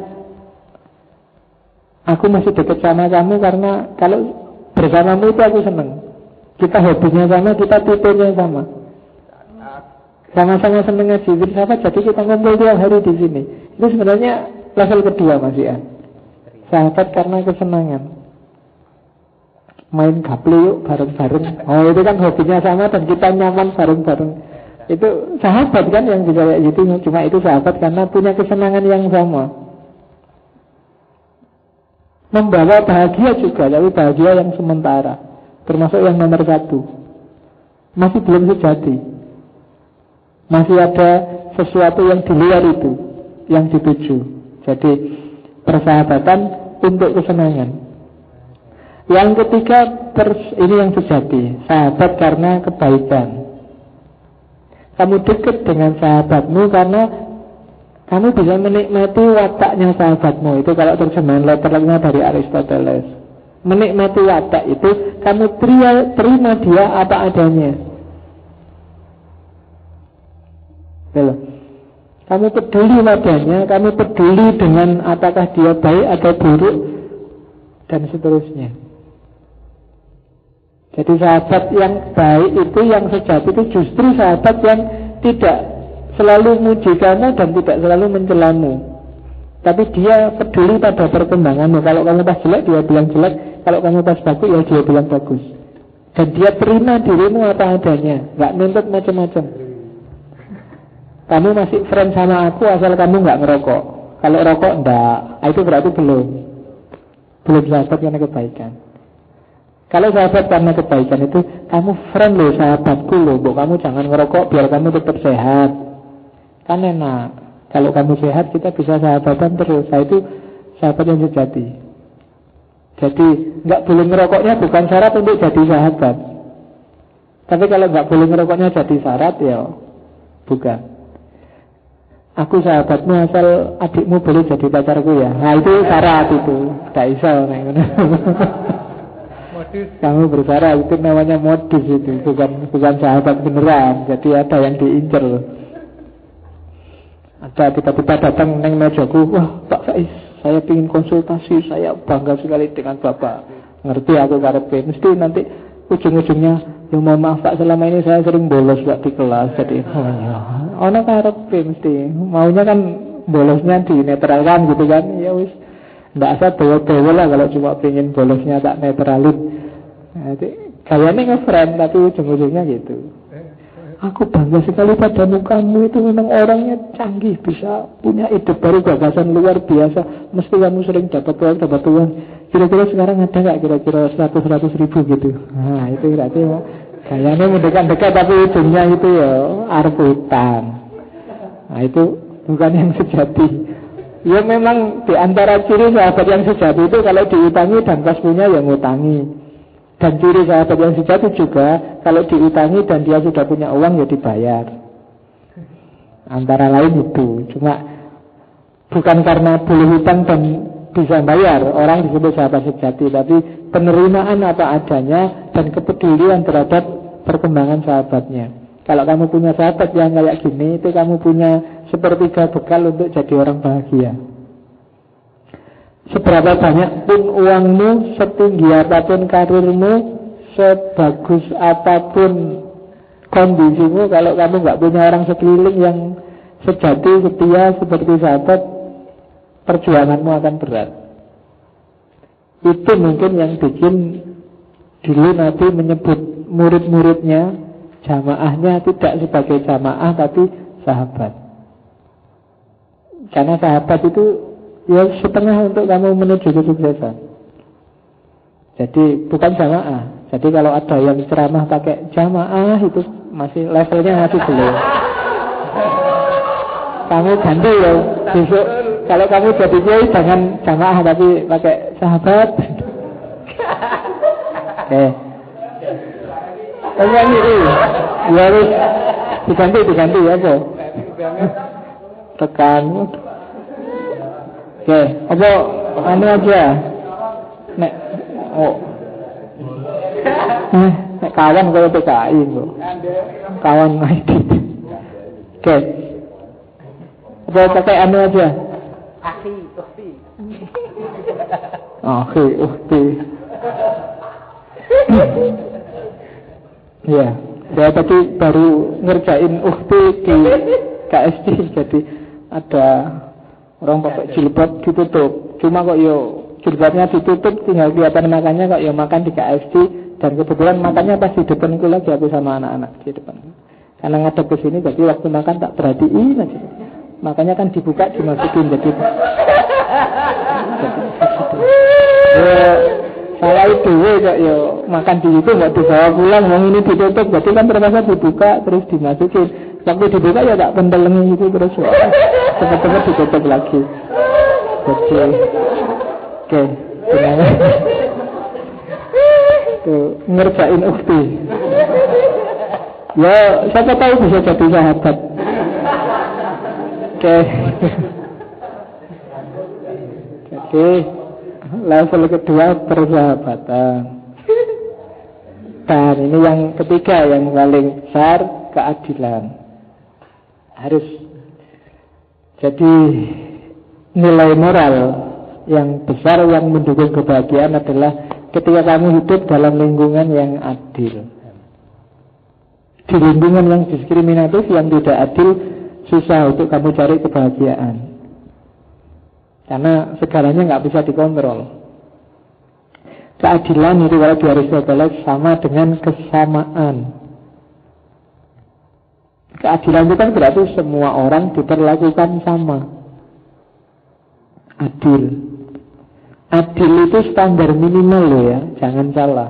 aku masih dekat sama kamu karena kalau bersamamu itu aku senang. Kita hobinya sama, kita tipenya sama. Sama-sama seneng ngaji sahabat, jadi kita ngumpul tiap hari di sini. Itu sebenarnya level kedua masih ya. Sahabat karena kesenangan. Main gaple yuk bareng-bareng. Oh itu kan hobinya sama dan kita nyaman bareng-bareng. Itu sahabat kan yang bisa kayak gitu Cuma itu sahabat karena punya kesenangan yang sama. Membawa bahagia juga Tapi bahagia yang sementara Termasuk yang nomor satu. Masih belum sejati. Masih ada sesuatu yang di luar itu Yang dituju. Jadi persahabatan untuk kesenangan. Yang ketiga, ini yang sejati, sahabat karena kebaikan. Kamu dekat dengan sahabatmu karena kamu bisa menikmati wataknya sahabatmu. Itu kalau terjemahan letternya dari Aristoteles. Menikmati watak itu kamu terima dia apa adanya. Belum. Kamu peduli padanya, kamu peduli dengan apakah dia baik atau buruk, dan seterusnya. Jadi sahabat yang baik itu, yang sejati itu justru sahabat yang tidak selalu muji kamu dan tidak selalu mencelamu. Tapi dia peduli pada perkembanganmu. Kalau kamu pas jelek, dia bilang jelek. Kalau kamu pas bagus, ya dia bilang bagus. Dan dia terima dirimu apa adanya. Gak nuntut macam-macam. Kamu masih friend sama aku asal kamu nggak ngerokok. Kalau rokok enggak, ah, itu berarti belum. Belum sahabat karena kebaikan. Kalau sahabat karena kebaikan itu kamu friend loh sahabatku loh, bu kamu jangan ngerokok biar kamu tetap sehat. Kan enak. Kalau kamu sehat, kita bisa sahabatan terus. Nah, itu sahabat yang sejati. Jadi nggak boleh ngerokoknya bukan syarat untuk jadi sahabat. Tapi kalau nggak boleh ngerokoknya jadi syarat ya bukan. Aku sahabatmu asal adikmu boleh jadi pacarku ya. Nah itu syarat itu. Tidak iso. Kamu bersyarat itu namanya modus itu, bukan bukan sahabat beneran. Jadi ada yang diincer. Ada tiba-tiba datang neng mejaku, wah Pak Faiz, saya ingin konsultasi, saya bangga sekali dengan Bapak. Ngerti aku karepe, mesti nanti ujung-ujungnya yang mohon maaf Pak selama ini saya sering bolos Pak di kelas jadi oh ya ono karepe mesti maunya kan bolosnya dinetralkan gitu kan ya wis ndak asal bawa-bawa lah kalau cuma pengen bolosnya tak netralin jadi kayaknya ngefriend tapi ujung-ujungnya gitu. Aku bangga sekali padamu kamu itu memang orangnya canggih bisa punya ide baru gagasan luar biasa. Mesti kamu sering dapat uang dapat uang. Kira-kira sekarang ada nggak kira-kira seratus seratus ribu gitu? Nah itu berarti ya, kayaknya mendekat-dekat tapi ujungnya itu ya arep Nah itu bukan yang sejati. Ya memang di antara ciri sahabat yang sejati itu kalau diutangi dan pas punya yang ngutangi. Dan ciri sahabat yang sejati juga Kalau diutangi dan dia sudah punya uang ya dibayar Antara lain itu Cuma bukan karena boleh hutang dan bisa bayar. Orang disebut sahabat sejati Tapi penerimaan apa adanya Dan kepedulian terhadap perkembangan sahabatnya. Kalau kamu punya sahabat yang kayak gini Itu kamu punya sepertiga bekal untuk jadi orang bahagia. Seberapa banyak pun uangmu, setinggi apa pun karirmu, sebagus apa pun kondisimu, kalau kamu nggak punya orang sekeliling yang sejati, setia, seperti sahabat, perjuanganmu akan berat. Itu mungkin yang bikin dulu Nabi menyebut murid-muridnya, jamaahnya tidak sebagai jamaah tapi sahabat. Karena sahabat itu Ya setengah untuk kamu menuju kesuksesan Jadi bukan jamaah Jadi kalau ada yang ceramah pakai jamaah Itu masih levelnya masih belum (laughs) Kamu ganti ya Besok kalau kamu jadi kiai jangan jamaah Tapi pakai sahabat Eh Enggak ini Ya harus diganti diganti ya apa Tekan Oke, apa anu aja? Nek oh. Eh, nek kawan kalau PKI kok. Kawan ID. (laughs) Oke. Apa pakai anu aja? Akhi, ukti. Akhi, (laughs) ukti. Ya, saya tadi baru ngerjain ukti di KSD jadi ada Orang pakai jilbab ditutup. Cuma kok yo jilbabnya ditutup tinggal kelihatan makannya kok yo makan di KFC dan kebetulan makannya pas di depan itu lagi aku sama anak-anak di depan. Karena ngadep ke sini jadi waktu makan tak perhatiin aja. Makanya kan dibuka dimasukin jadi. (laughs) ya, saya itu ya yo makan di situ nggak dibawa pulang, mau ini ditutup, jadi kan terpaksa dibuka terus dimasukin. Waktu dibuka ya tak pentelengi itu terus ya. Cepet-cepet ditutup lagi. Oke. Oke. Tuh, ngerjain ukti. Ya, siapa tahu bisa jadi sahabat. Oke. Jadi, level kedua persahabatan. Dan ini yang ketiga yang paling besar keadilan. Harus jadi nilai moral yang besar yang mendukung kebahagiaan adalah ketika kamu hidup dalam lingkungan yang adil. Di lingkungan yang diskriminatif, yang tidak adil, susah untuk kamu cari kebahagiaan. Karena segalanya nggak bisa dikontrol. Keadilan itu kalau di Aristoteles sama dengan kesamaan. Keadilan itu kan berarti semua orang diperlakukan sama. Adil. Adil itu standar minimal loh ya, jangan salah.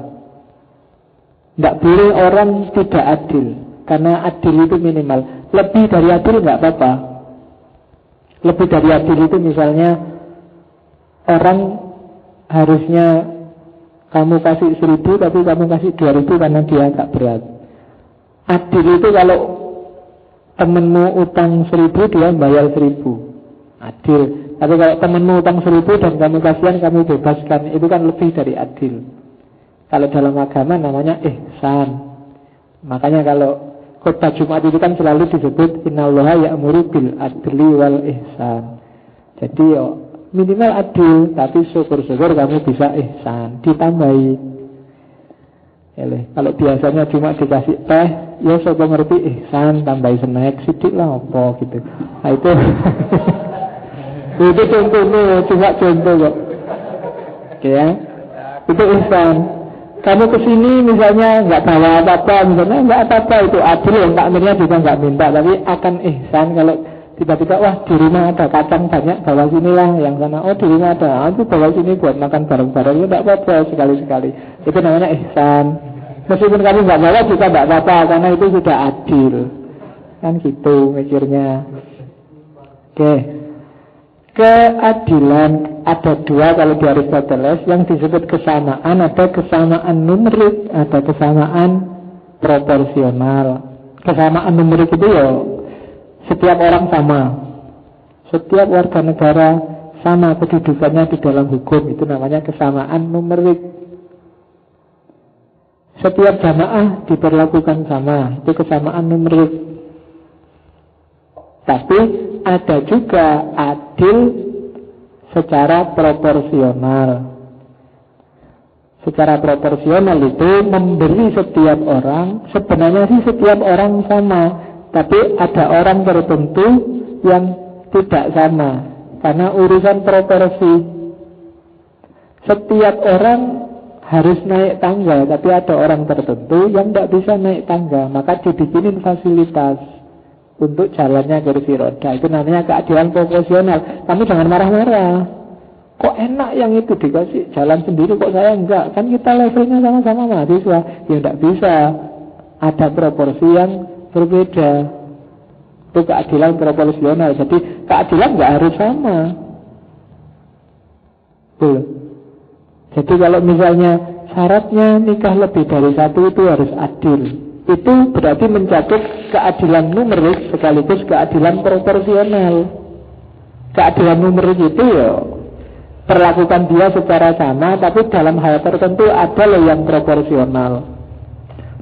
Tidak boleh orang tidak adil, karena adil itu minimal. Lebih dari adil nggak apa-apa. Lebih dari adil itu misalnya orang harusnya kamu kasih seribu tapi kamu kasih dua ribu karena dia agak berat. Adil itu kalau temenmu utang seribu dia bayar seribu. Adil. Tapi kalau temenmu utang seribu dan kamu kasihan kamu bebaskan itu kan lebih dari adil. Kalau dalam agama namanya ihsan. Makanya kalau khutbah Jumat itu kan selalu disebut innallaha ya'muru bil adli wal ihsan. Jadi yo minimal adil, tapi syukur-syukur kamu bisa ihsan, ditambahi. Kalau biasanya cuma dikasih teh, ya saya ngerti ihsan, tambahi snack sedikit lah apa gitu. Nah itu (laughs) itu contohnya, cuma contoh kok. Oke ya. Itu ihsan. Kamu ke sini misalnya nggak bawa apa-apa, misalnya nggak apa-apa itu adil takmirnya juga nggak minta, tapi akan ihsan kalau tiba-tiba wah di rumah ada kacang banyak bawa sini lah yang sana oh di rumah ada oh, itu bawa sini buat makan bareng-bareng tidak apa-apa sekali-sekali. Itu namanya ihsan. Meskipun kamu nggak bawa juga tidak apa-apa karena itu sudah adil. Kan gitu mikirnya. Oke keadilan ada dua kalau di Aristoteles yang disebut kesamaan ada kesamaan numerik ada kesamaan proporsional kesamaan numerik itu ya setiap orang sama. Setiap warga negara sama kedudukannya di dalam hukum. Itu namanya kesamaan numerik. Setiap jamaah diperlakukan sama. Itu kesamaan numerik. Tapi ada juga adil secara proporsional. Secara proporsional itu memberi setiap orang, sebenarnya sih setiap orang sama, tapi ada orang tertentu yang tidak sama karena urusan proporsi. Setiap orang harus naik tangga, tapi ada orang tertentu yang tidak bisa naik tangga, maka dibikinin fasilitas untuk jalannya kursi roda. Itu namanya keadilan proporsional. Kamu jangan marah-marah. Kok enak yang itu dikasih jalan sendiri, kok saya enggak? Kan kita levelnya sama-sama mahasiswa. Ya enggak bisa. Ada proporsi yang berbeda. Itu keadilan proporsional. Jadi keadilan nggak harus sama. Tuh. Jadi kalau misalnya syaratnya nikah lebih dari satu itu harus adil. Itu berarti mencakup keadilan numerik sekaligus keadilan proporsional. Keadilan numerik itu ya perlakukan dia secara sama tapi dalam hal tertentu ada loh yang proporsional.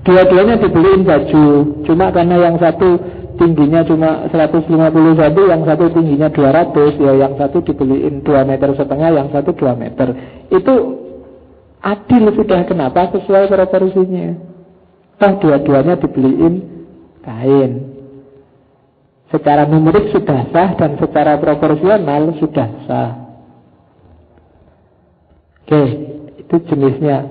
Dua-duanya dibeliin baju, cuma karena yang satu tingginya cuma 151, yang satu tingginya 200, ya yang satu dibeliin 2 meter setengah, yang satu 2 meter. Itu adil sudah kenapa sesuai proporsinya. Toh dua-duanya dibeliin kain. Secara numerik sudah sah dan secara proporsional sudah sah. Oke, itu jenisnya.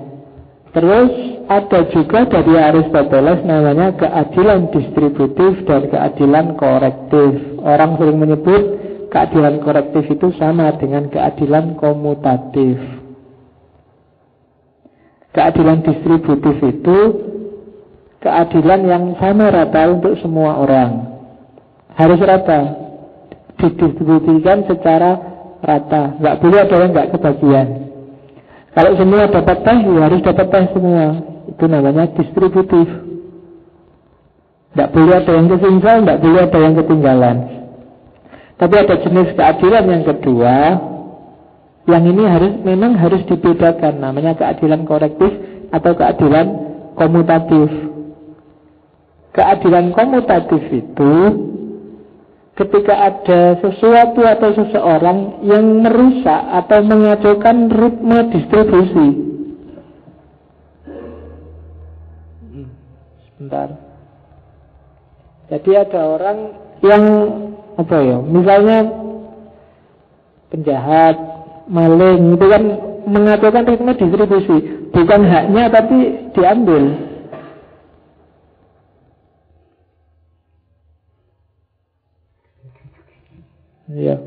Terus ada juga dari Aristoteles namanya keadilan distributif dan keadilan korektif. Orang sering menyebut keadilan korektif itu sama dengan keadilan komutatif. Keadilan distributif itu keadilan yang sama rata untuk semua orang. Harus rata. Didistribusikan secara rata. Nggak boleh ada yang nggak kebagian. Kalau semua dapat teh, ya harus dapat teh semua. Itu namanya distributif. Tidak boleh ada yang ketinggalan, tidak boleh ada yang ketinggalan. Tapi ada jenis keadilan yang kedua, yang ini harus memang harus dibedakan, namanya keadilan korektif atau keadilan komutatif. Keadilan komutatif itu ketika ada sesuatu atau seseorang yang merusak atau mengacaukan ritme distribusi Bentar. Jadi ada orang yang apa ya, misalnya penjahat, maling itu kan mengatakan ritme distribusi, bukan haknya tapi diambil. Ya.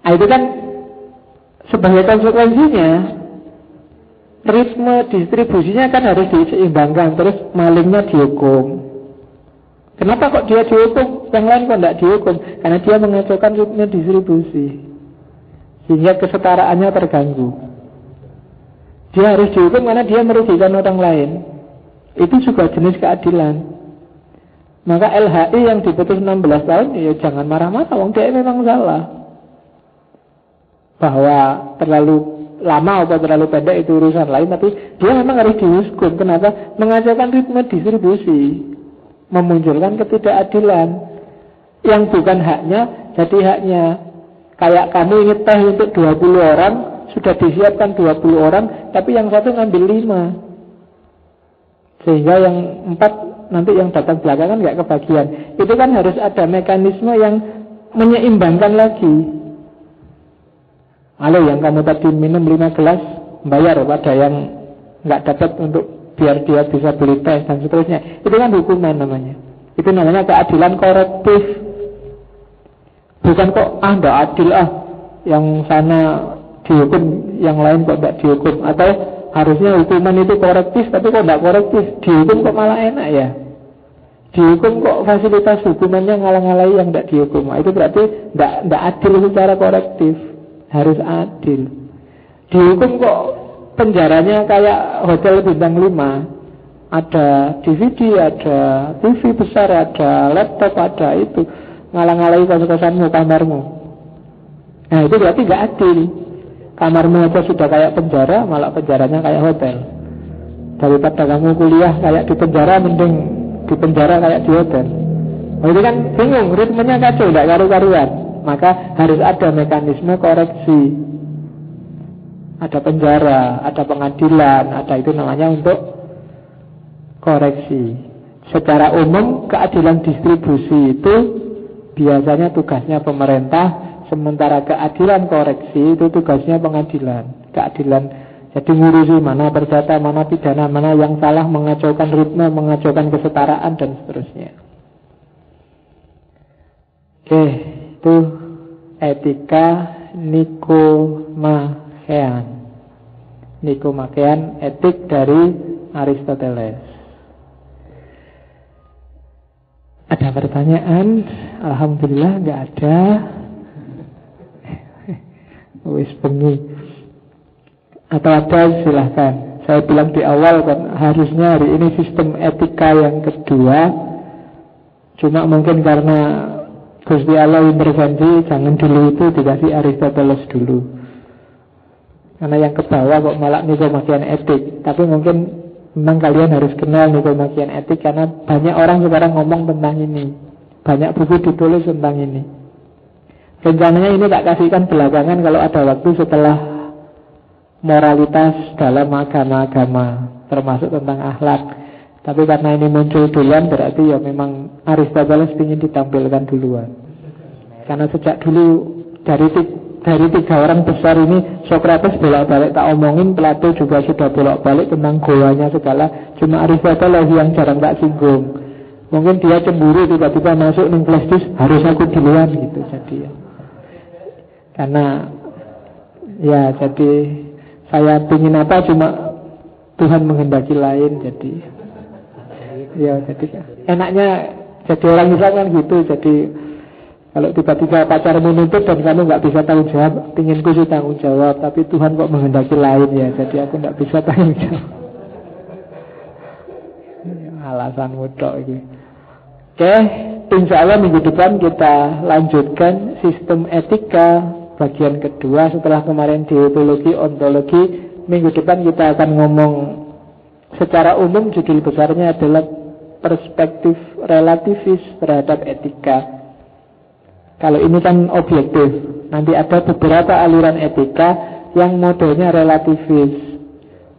Nah, itu kan sebagai konsekuensinya ritme distribusinya kan harus diseimbangkan terus malingnya dihukum kenapa kok dia dihukum yang lain kok tidak dihukum karena dia mengacaukan ritme distribusi sehingga kesetaraannya terganggu. Dia harus dihukum karena dia merugikan orang lain. Itu juga jenis keadilan. Maka LHI yang diputus 16 tahun ya jangan marah-marah, wong dia memang salah. Bahwa terlalu lama atau terlalu pendek itu urusan lain, tapi dia memang harus dihukum. Kenapa? Mengacaukan ritme distribusi, memunculkan ketidakadilan yang bukan haknya jadi haknya. Kayak kamu ingin teh untuk 20 orang, sudah disiapkan 20 orang, tapi yang satu ngambil 5. Sehingga yang empat nanti yang datang belakangan nggak kebagian. Itu kan harus ada mekanisme yang menyeimbangkan lagi. Halo yang kamu tadi minum 5 gelas, bayar pada yang nggak dapat untuk biar dia bisa beli teh dan seterusnya. Itu kan hukuman namanya. Itu namanya keadilan korektif. Bukan kok ah tidak adil ah yang sana dihukum, yang lain kok tidak dihukum atau harusnya hukuman itu korektif tapi kok tidak korektif dihukum kok malah enak ya dihukum kok fasilitas hukumannya ngalang-ngalai yang tidak dihukum nah, itu berarti tidak adil secara korektif harus adil dihukum kok penjaranya kayak hotel bintang 5 ada DVD, ada TV besar, ada laptop, ada itu ngalang-ngalai kos-kosanmu, kamarmu. Nah itu berarti nggak adil. Kamarmu aja sudah kayak penjara, malah penjaranya kayak hotel. Daripada kamu kuliah kayak di penjara, mending di penjara kayak di hotel. Nah, itu kan bingung, ritmenya kacau, tidak karu-karuan. Maka harus ada mekanisme koreksi. Ada penjara, ada pengadilan, ada itu namanya untuk koreksi. Secara umum keadilan distribusi itu biasanya tugasnya pemerintah, sementara keadilan koreksi itu tugasnya pengadilan. Keadilan jadi ngurusi mana perdata, mana pidana, mana yang salah mengacaukan ritme, mengacaukan kesetaraan dan seterusnya. Oke, itu etika Nikomachean. Nikomachean etik dari Aristoteles. Ada pertanyaan? Alhamdulillah nggak ada. (laughs) Wis bengi. Atau ada silahkan. Saya bilang di awal kan harusnya hari ini sistem etika yang kedua. Cuma mungkin karena Gusti Allah intervensi jangan dulu itu dikasih Aristoteles dulu. Karena yang ke bawah kok malah nikomakian etik. Tapi mungkin Memang kalian harus kenal nih pemakian etik karena banyak orang sekarang ngomong tentang ini. Banyak buku ditulis tentang ini. Rencananya ini tak kasihkan belakangan kalau ada waktu setelah moralitas dalam agama-agama termasuk tentang akhlak. Tapi karena ini muncul duluan berarti ya memang Aristoteles ingin ditampilkan duluan. Karena sejak dulu dari dari tiga orang besar ini Socrates bolak-balik tak omongin Plato juga sudah bolak-balik tentang goanya segala cuma Aristoteles yang jarang tak singgung mungkin dia cemburu tiba-tiba masuk nih harus aku duluan gitu jadi ya karena ya jadi saya ingin apa cuma Tuhan menghendaki lain jadi ya jadi enaknya jadi orang Islam kan gitu jadi kalau tiba-tiba pacarmu nuntut dan kamu nggak bisa tanggung jawab, inginku sih tanggung jawab, tapi Tuhan kok menghendaki lain ya, jadi aku nggak bisa tanggung jawab. (laughs) Alasan mutok ini. Oke, insya Allah minggu depan kita lanjutkan sistem etika bagian kedua setelah kemarin deontologi, ontologi. Minggu depan kita akan ngomong secara umum judul besarnya adalah perspektif relativis terhadap etika. Kalau ini kan objektif. Nanti ada beberapa aliran etika yang modelnya relativis.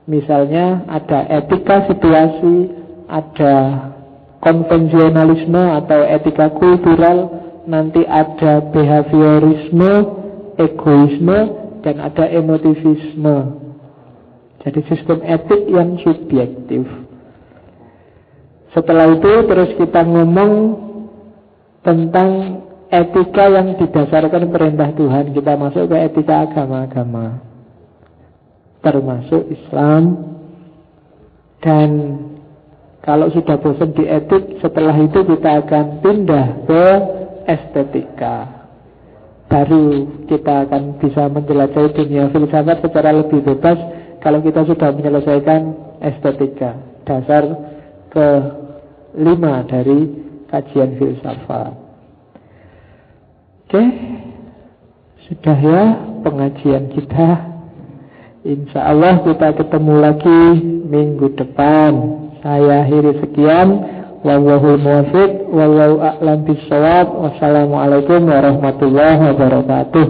Misalnya ada etika situasi, ada konvensionalisme atau etika kultural, nanti ada behaviorisme, egoisme, dan ada emotivisme. Jadi sistem etik yang subjektif. Setelah itu terus kita ngomong tentang etika yang didasarkan perintah Tuhan kita masuk ke etika agama-agama termasuk Islam dan Kalau sudah bosan di etik, setelah itu kita akan pindah ke estetika. Baru kita akan bisa menjelajahi dunia filsafat secara lebih bebas kalau kita sudah menyelesaikan estetika. Dasar ke lima dari kajian filsafat. Oke, sudah ya pengajian kita. Insya Allah kita ketemu lagi minggu depan. Saya akhiri sekian. Wallahul muwafiq wallahu a'lam bisawab. Wassalamualaikum warahmatullahi wabarakatuh.